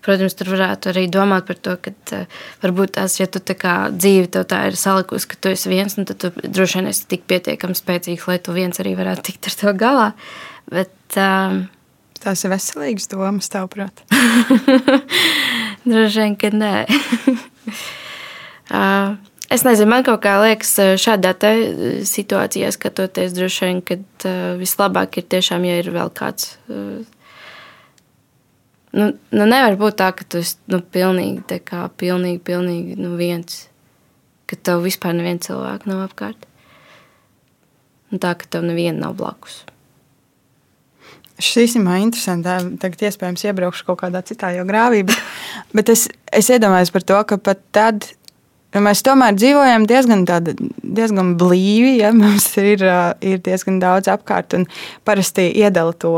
Protams, tur varētu arī domāt par to, ka uh, varbūt tās, ja tu tā kā dzīve tev tā ir salikusi, ka tu esi viens, nu, tad tu droši vien esi tik pietiekami spēcīgs, lai tu viens arī varētu tikt ar to galā. Bet, um, Tās ir veselīgas domas, tavuprāt? droši vien, ka nē. uh, Es nezinu, man kaut kā liekas, šādā situācijā skatoties, droši vien, ka uh, vislabāk ir tiešām, ja ir vēl kāds uh, nu, nu nevar būt tā, ka tu esi nu, pilnīgi, kā, pilnīgi, pilnīgi nu, viens. Ka tev vispār neviena cilvēka nav apkārt. Un tā, ka tev neviena nav blakus. Šis īstenībā ir interesanti. Tagad, iespējams, iebraukšu kaut kādā citā grāvī, bet, bet es, es iedomājos par to, ka pat tad, ja mēs tomēr dzīvojam diezgan, tāda, diezgan blīvi, ja mums ir, ir diezgan daudz apkārt un parasti iedala to,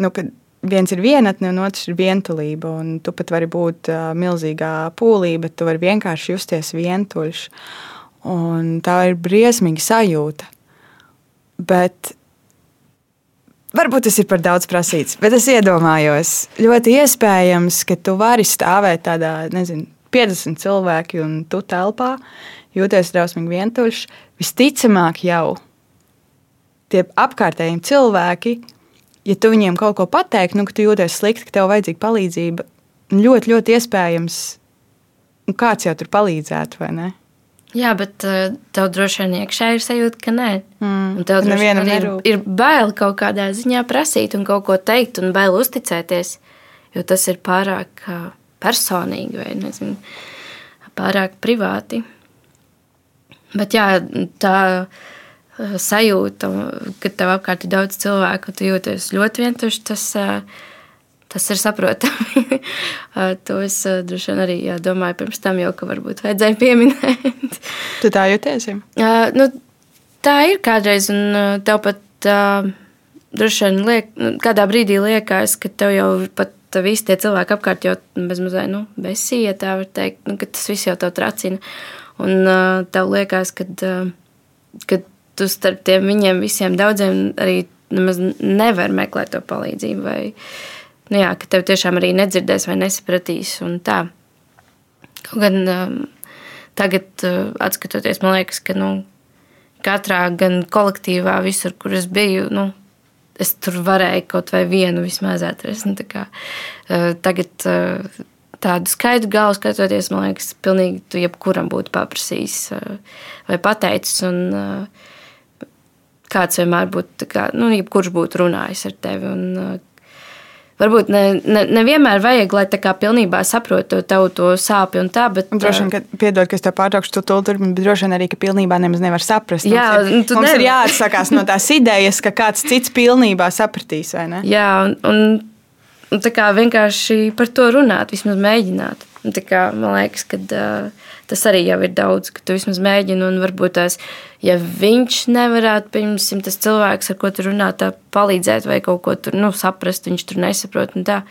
nu, kad viens ir vienatne, un otrs ir vientulība. Tu pat vari būt milzīgā pūlī, bet tu vari vienkārši justies vientuļš. Un tā ir briesmīga sajūta. Bet varbūt tas ir par daudz prasīts, bet es iedomājos, ļoti iespējams, ka tu vari stāvēt tādā, nezinu, 50 cilvēki un tu telpā, jūties drausmīgi vientuļš. Visticamāk, jau tie apkārtējiem cilvēki ja tu viņiem kaut ko pateiksi, nu, ka tu jūties slikti, ka tev vajadzīga palīdzība, ļoti, ļoti iespējams, nu, kāds jau tur palīdzētu, vai ne? Jā, bet uh, tev droši vien iekšā ir sajūta, ka nē. Mm, un tev droši vien ir, ir bail kaut kādā ziņā prasīt un kaut ko teikt un bail uzticēties, jo tas ir pārāk uh, personīgi vai nezinu, pārāk privāti. Bet jā, tā Eh, sajūta, ka tev apkārt ir daudz cilvēku, tu jūties ļoti vientuļš, tas, eh, tas ir saprotami. To es droši vien arī jā, domāju pirms tam, jau ka varbūt vajadzēja pieminēt. tu tā jūties? Uh, nu, tā ir kādreiz, un tev pat uh, droši vien liek, nu, kādā brīdī liekas, ka tev jau pat visi tie cilvēki apkārt jau bezmazliet nu, besīja, tā var teikt, nu, ka tas viss jau tev tracina. Un uh, tev liekas, ka, uh, kad tu starp tiem viņiem visiem daudziem arī nemaz nevar meklēt to palīdzību. Vai, nu jā, ka tev tiešām arī nedzirdēs vai nesapratīs. Kaut gan um, tagad, uh, skatoties, man liekas, ka nu, katrā gan kolektīvā, visur, kur es biju, nu, es tur varēju kaut vai vienu vismaz atrast. Nu, kā, uh, tagad uh, tādu skaidru galvu skatoties, man liekas, pilnīgi tu jebkuram būtu paprasījis uh, vai pateicis. Un, uh, kāds vienmēr būtu, kā, nu, jebkurš būtu runājis ar tevi. Un, uh, varbūt ne, ne, nevienmēr vajag, lai tā kā pilnībā saprotu tavu to sāpju un tā, bet... Droši vien, ka, piedod, ka es tev pārtraukšu to turpinu, bet droši vien arī, ka pilnībā nemaz nevar saprast. Jā, mums ir, mums nevar. ir jāatsakās no tās idejas, ka kāds cits pilnībā sapratīs, vai ne? Jā, un, un, un tā kā vienkārši par to runāt, vismaz mēģināt. Tā kā man liekas, ka uh, tas arī jau ir daudz, ka tu vismaz mēģini un varbūt tās ja viņš nevarētu, piemēram, tas cilvēks, ar ko tu runā, tā palīdzēt vai kaut ko tur nu, saprast, viņš tur nesaprot. Tā,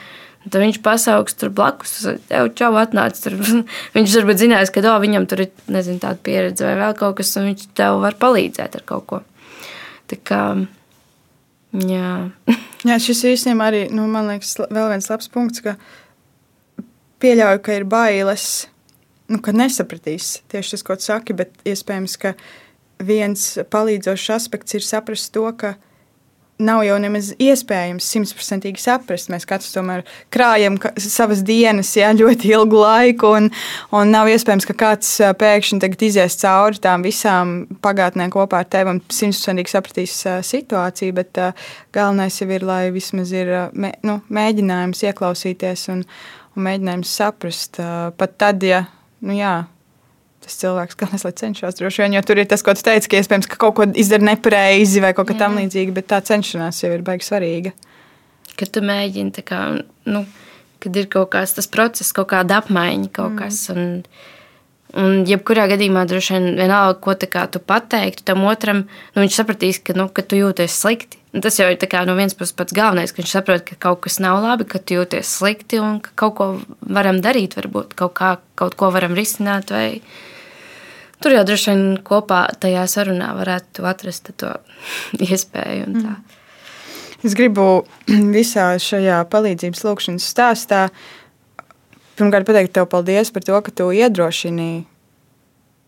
tad viņš pasaugs tur blakus, jau čau atnāc. Tur. viņš varbūt zinās, ka oh, viņam tur ir nezinu, tāda pieredze vai vēl kaut kas, un viņš tev var palīdzēt ar kaut ko. Tā kā, jā. jā, šis īstenībā arī, nu, man liekas, vēl viens labs punkts, ka pieļauju, ka ir bailes, nu, ka nesapratīs tieši tas, ko tu saki, bet iespējams, ka viens palīdzošs aspekts ir saprast to, ka nav jau nemaz iespējams simtprocentīgi saprast. Mēs katrs tomēr krājam savas dienas jā, ļoti ilgu laiku, un, un nav iespējams, ka kāds pēkšņi izies cauri tām visām pagātnē kopā ar tevi un simtprocentīgi sapratīs situāciju. Bet galvenais jau ir, lai vismaz ir nu, mēģinājums ieklausīties un, un mēģinājums saprast. Pat tad, ja nu, jā, tas cilvēks, kas lai cenšas. Droši vien, jo tur ir tas, ko tu teici, ka iespējams ka kaut ko izdara nepareizi vai kaut kā tamlīdzīga, bet tā cenšanās jau ir baigi svarīga. Kad tu mēģini, kā, nu, kad ir kaut kāds tas process, kaut kāda apmaiņa, kaut mm. kas. Un, Un, jebkurā gadījumā, droši vien, vienalga, ko tu pateiktu tam otram, nu, viņš sapratīs, ka, nu, ka tu jūties slikti. Un tas jau ir no vienas puses pats galvenais, ka viņš saprot, ka kaut kas nav labi, ka tu jūties slikti un ka kaut ko varam darīt, varbūt kaut, kā, kaut ko varam risināt. Vai, Tur jau droši vien kopā tajā sarunā varētu atrast to iespēju. Mm. Es gribu visā šajā palīdzības lūkšanas stāstā pirmkārt pateikt tev paldies par to, ka tu iedrošini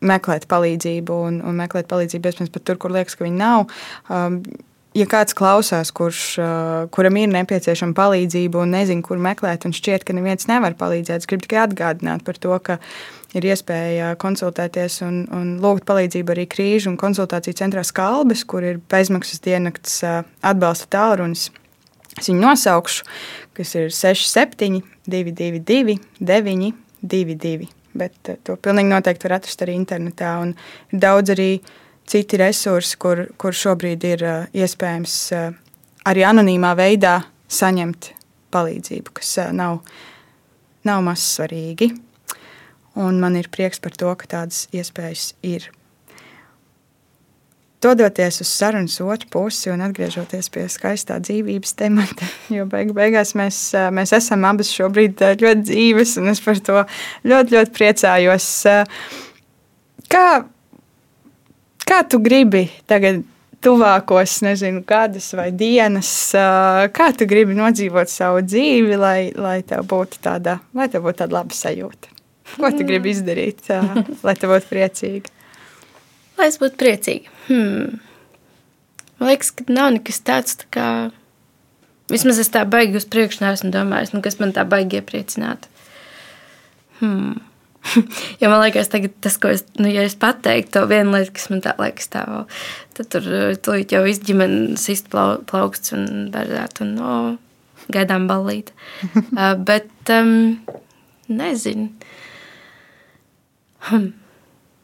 meklēt palīdzību un, un meklēt palīdzību iespējams pat tur, kur liekas, ka viņi nav. Um, ja kāds klausās, kurš, uh, kuram ir nepieciešama palīdzība un nezina, kur meklēt, un šķiet, ka neviens nevar palīdzēt, es gribu tikai atgādināt par to, ka ir iespēja konsultēties un, un lūgt palīdzību arī krīžu un konsultāciju centrā Skalbes, kur ir bezmaksas diennakts atbalsta tālrunis. Es viņu nosaukšu, kas ir 67, 222, 922. Bet to pilnīgi noteikti var atrast arī internetā. Un ir daudz arī citi resursi, kur, kur šobrīd ir iespējams arī anonīmā veidā saņemt palīdzību, kas nav, nav maz svarīgi. Un man ir prieks par to, ka tādas iespējas ir. Dodoties uz sarunas otru pusi un atgriežoties pie skaistā dzīvības temata, jo beig beigās mēs, mēs esam abas šobrīd ļoti dzīves, un es par to ļoti, ļoti priecājos. Kā Kā tu gribi tagad tuvākos, nezinu, gadus vai dienas, kā tu gribi nodzīvot savu dzīvi, lai, lai tev būtu tāda, lai tev būtu tāda laba sajūta? Ko tu gribi izdarīt, lai tev būtu priecīgi? Lai es būtu priecīga. Hmm. Man liekas, ka nav nekas tāds, tā kā. Vismaz es tā baigi uz priekšu neesmu domājis, nu, kas man tā baigi iepriecināt. Hmm. jo man liekas, tas, ko es, nu, ja es pateiktu, to vienu lietu, kas man tā liekas, tā vēl, tad tur tulīt jau viss ģimenes sist plau, plauksts un bērnēt un no, gaidām ballīt. uh, bet um, nezinu.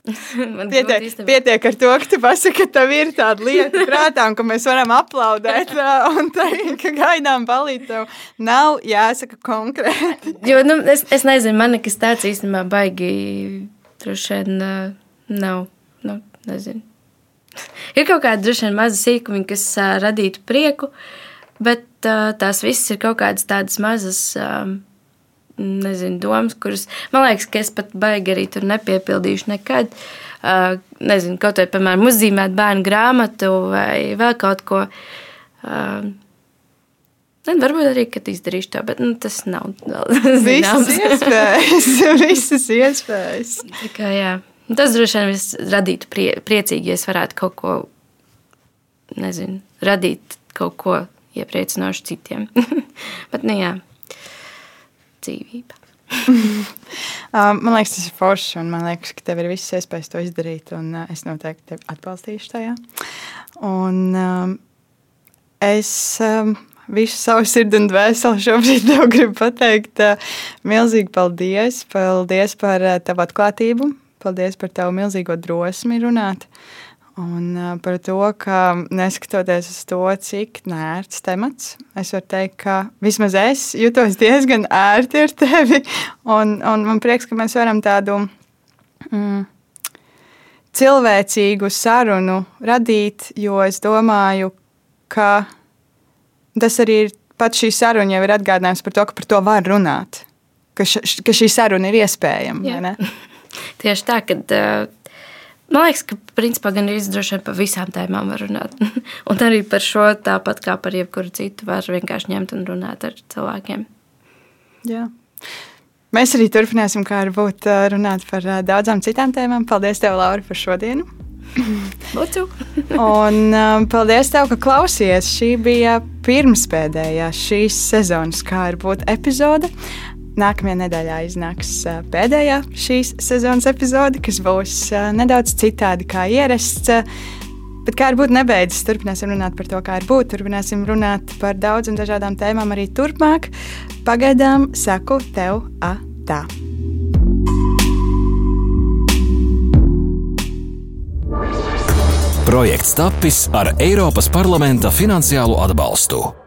Hmm. pietiek, pietiek ar to, ka tu pasaki, ka tev ir tāda lieta prātā, un ka mēs varam aplaudēt, un teikt, ka gaidām balīt. Tev nav jāsaka konkrēti. jo, nu, es, es nezinu, man nekas tāds īstenībā baigi droši vien nav. Nu, nezinu. ir kaut kāda droši vien maza sīkuma, kas uh, radītu prieku, bet uh, tās visas ir kaut kādas tādas mazas. Um, nezinu, domas, kuras man liekas, ka es pat baigi arī tur nepiepildīšu nekad. Uh, nezinu, kaut vai, piemēram, uzzīmēt bērnu grāmatu vai vēl kaut ko. Uh, Ne, varbūt arī, kad izdarīšu to, bet nu, tas nav vēl zināms. Visas iespējas, visas iespējas. Tā kā, jā. Tas droši vien radītu prie, priecīgi, ja es varētu kaut ko, nezinu, radīt kaut ko iepriecinošu citiem. bet, nu jā dzīvība. Um, man liekas, tas ir forši, man liekas, ka tev ir visas iespējas to izdarīt, un uh, es noteikti tevi atbalstīšu tajā. Un, um, es um, visu savu sirdi un dvēseli šobrīd tev gribu pateikt uh, milzīgi paldies. Paldies par uh, tavu atklātību, paldies par tavu milzīgo drosmi runāt. Uh, Un par to, ka neskatoties uz to, cik nērts temats, es varu teikt, ka vismaz es jutos diezgan ērti ar tevi. Un, un man prieks, ka mēs varam tādu mm, cilvēcīgu sarunu radīt, jo es domāju, ka tas arī ir pats šī saruna jau ir atgādinājums par to, ka par to var runāt. Ka, š, ka šī saruna ir iespējama. Tieši tā, kad uh, Man liekas, ka principā gan arī droši vien par visām tēmām var runāt. un arī par šo tāpat kā par jebkuru citu var vienkārši ņemt un runāt ar cilvēkiem. Jā. Mēs arī turpināsim, kā varbūt runāt par daudzām citām tēmām. Paldies, tev, Laura, par šodienu. Lūdzu. Un um, paldies, tev, ka klausies. Šī bija pirmspēdējā šīs sezonas kā ir būt epizode. Nākamajā nedēļā iznāks pēdējā šīs sezonas epizode, kas būs nedaudz citādi kā ierasts. Bet kā ir būt nebeidzis, turpināsim runāt par to, kā ir būt. Turpināsim runāt par daudzām dažādām tēmām arī turpmāk. Pagaidām saku tev, a, tā. Projekts tapis ar Eiropas parlamenta finansiālo atbalstu.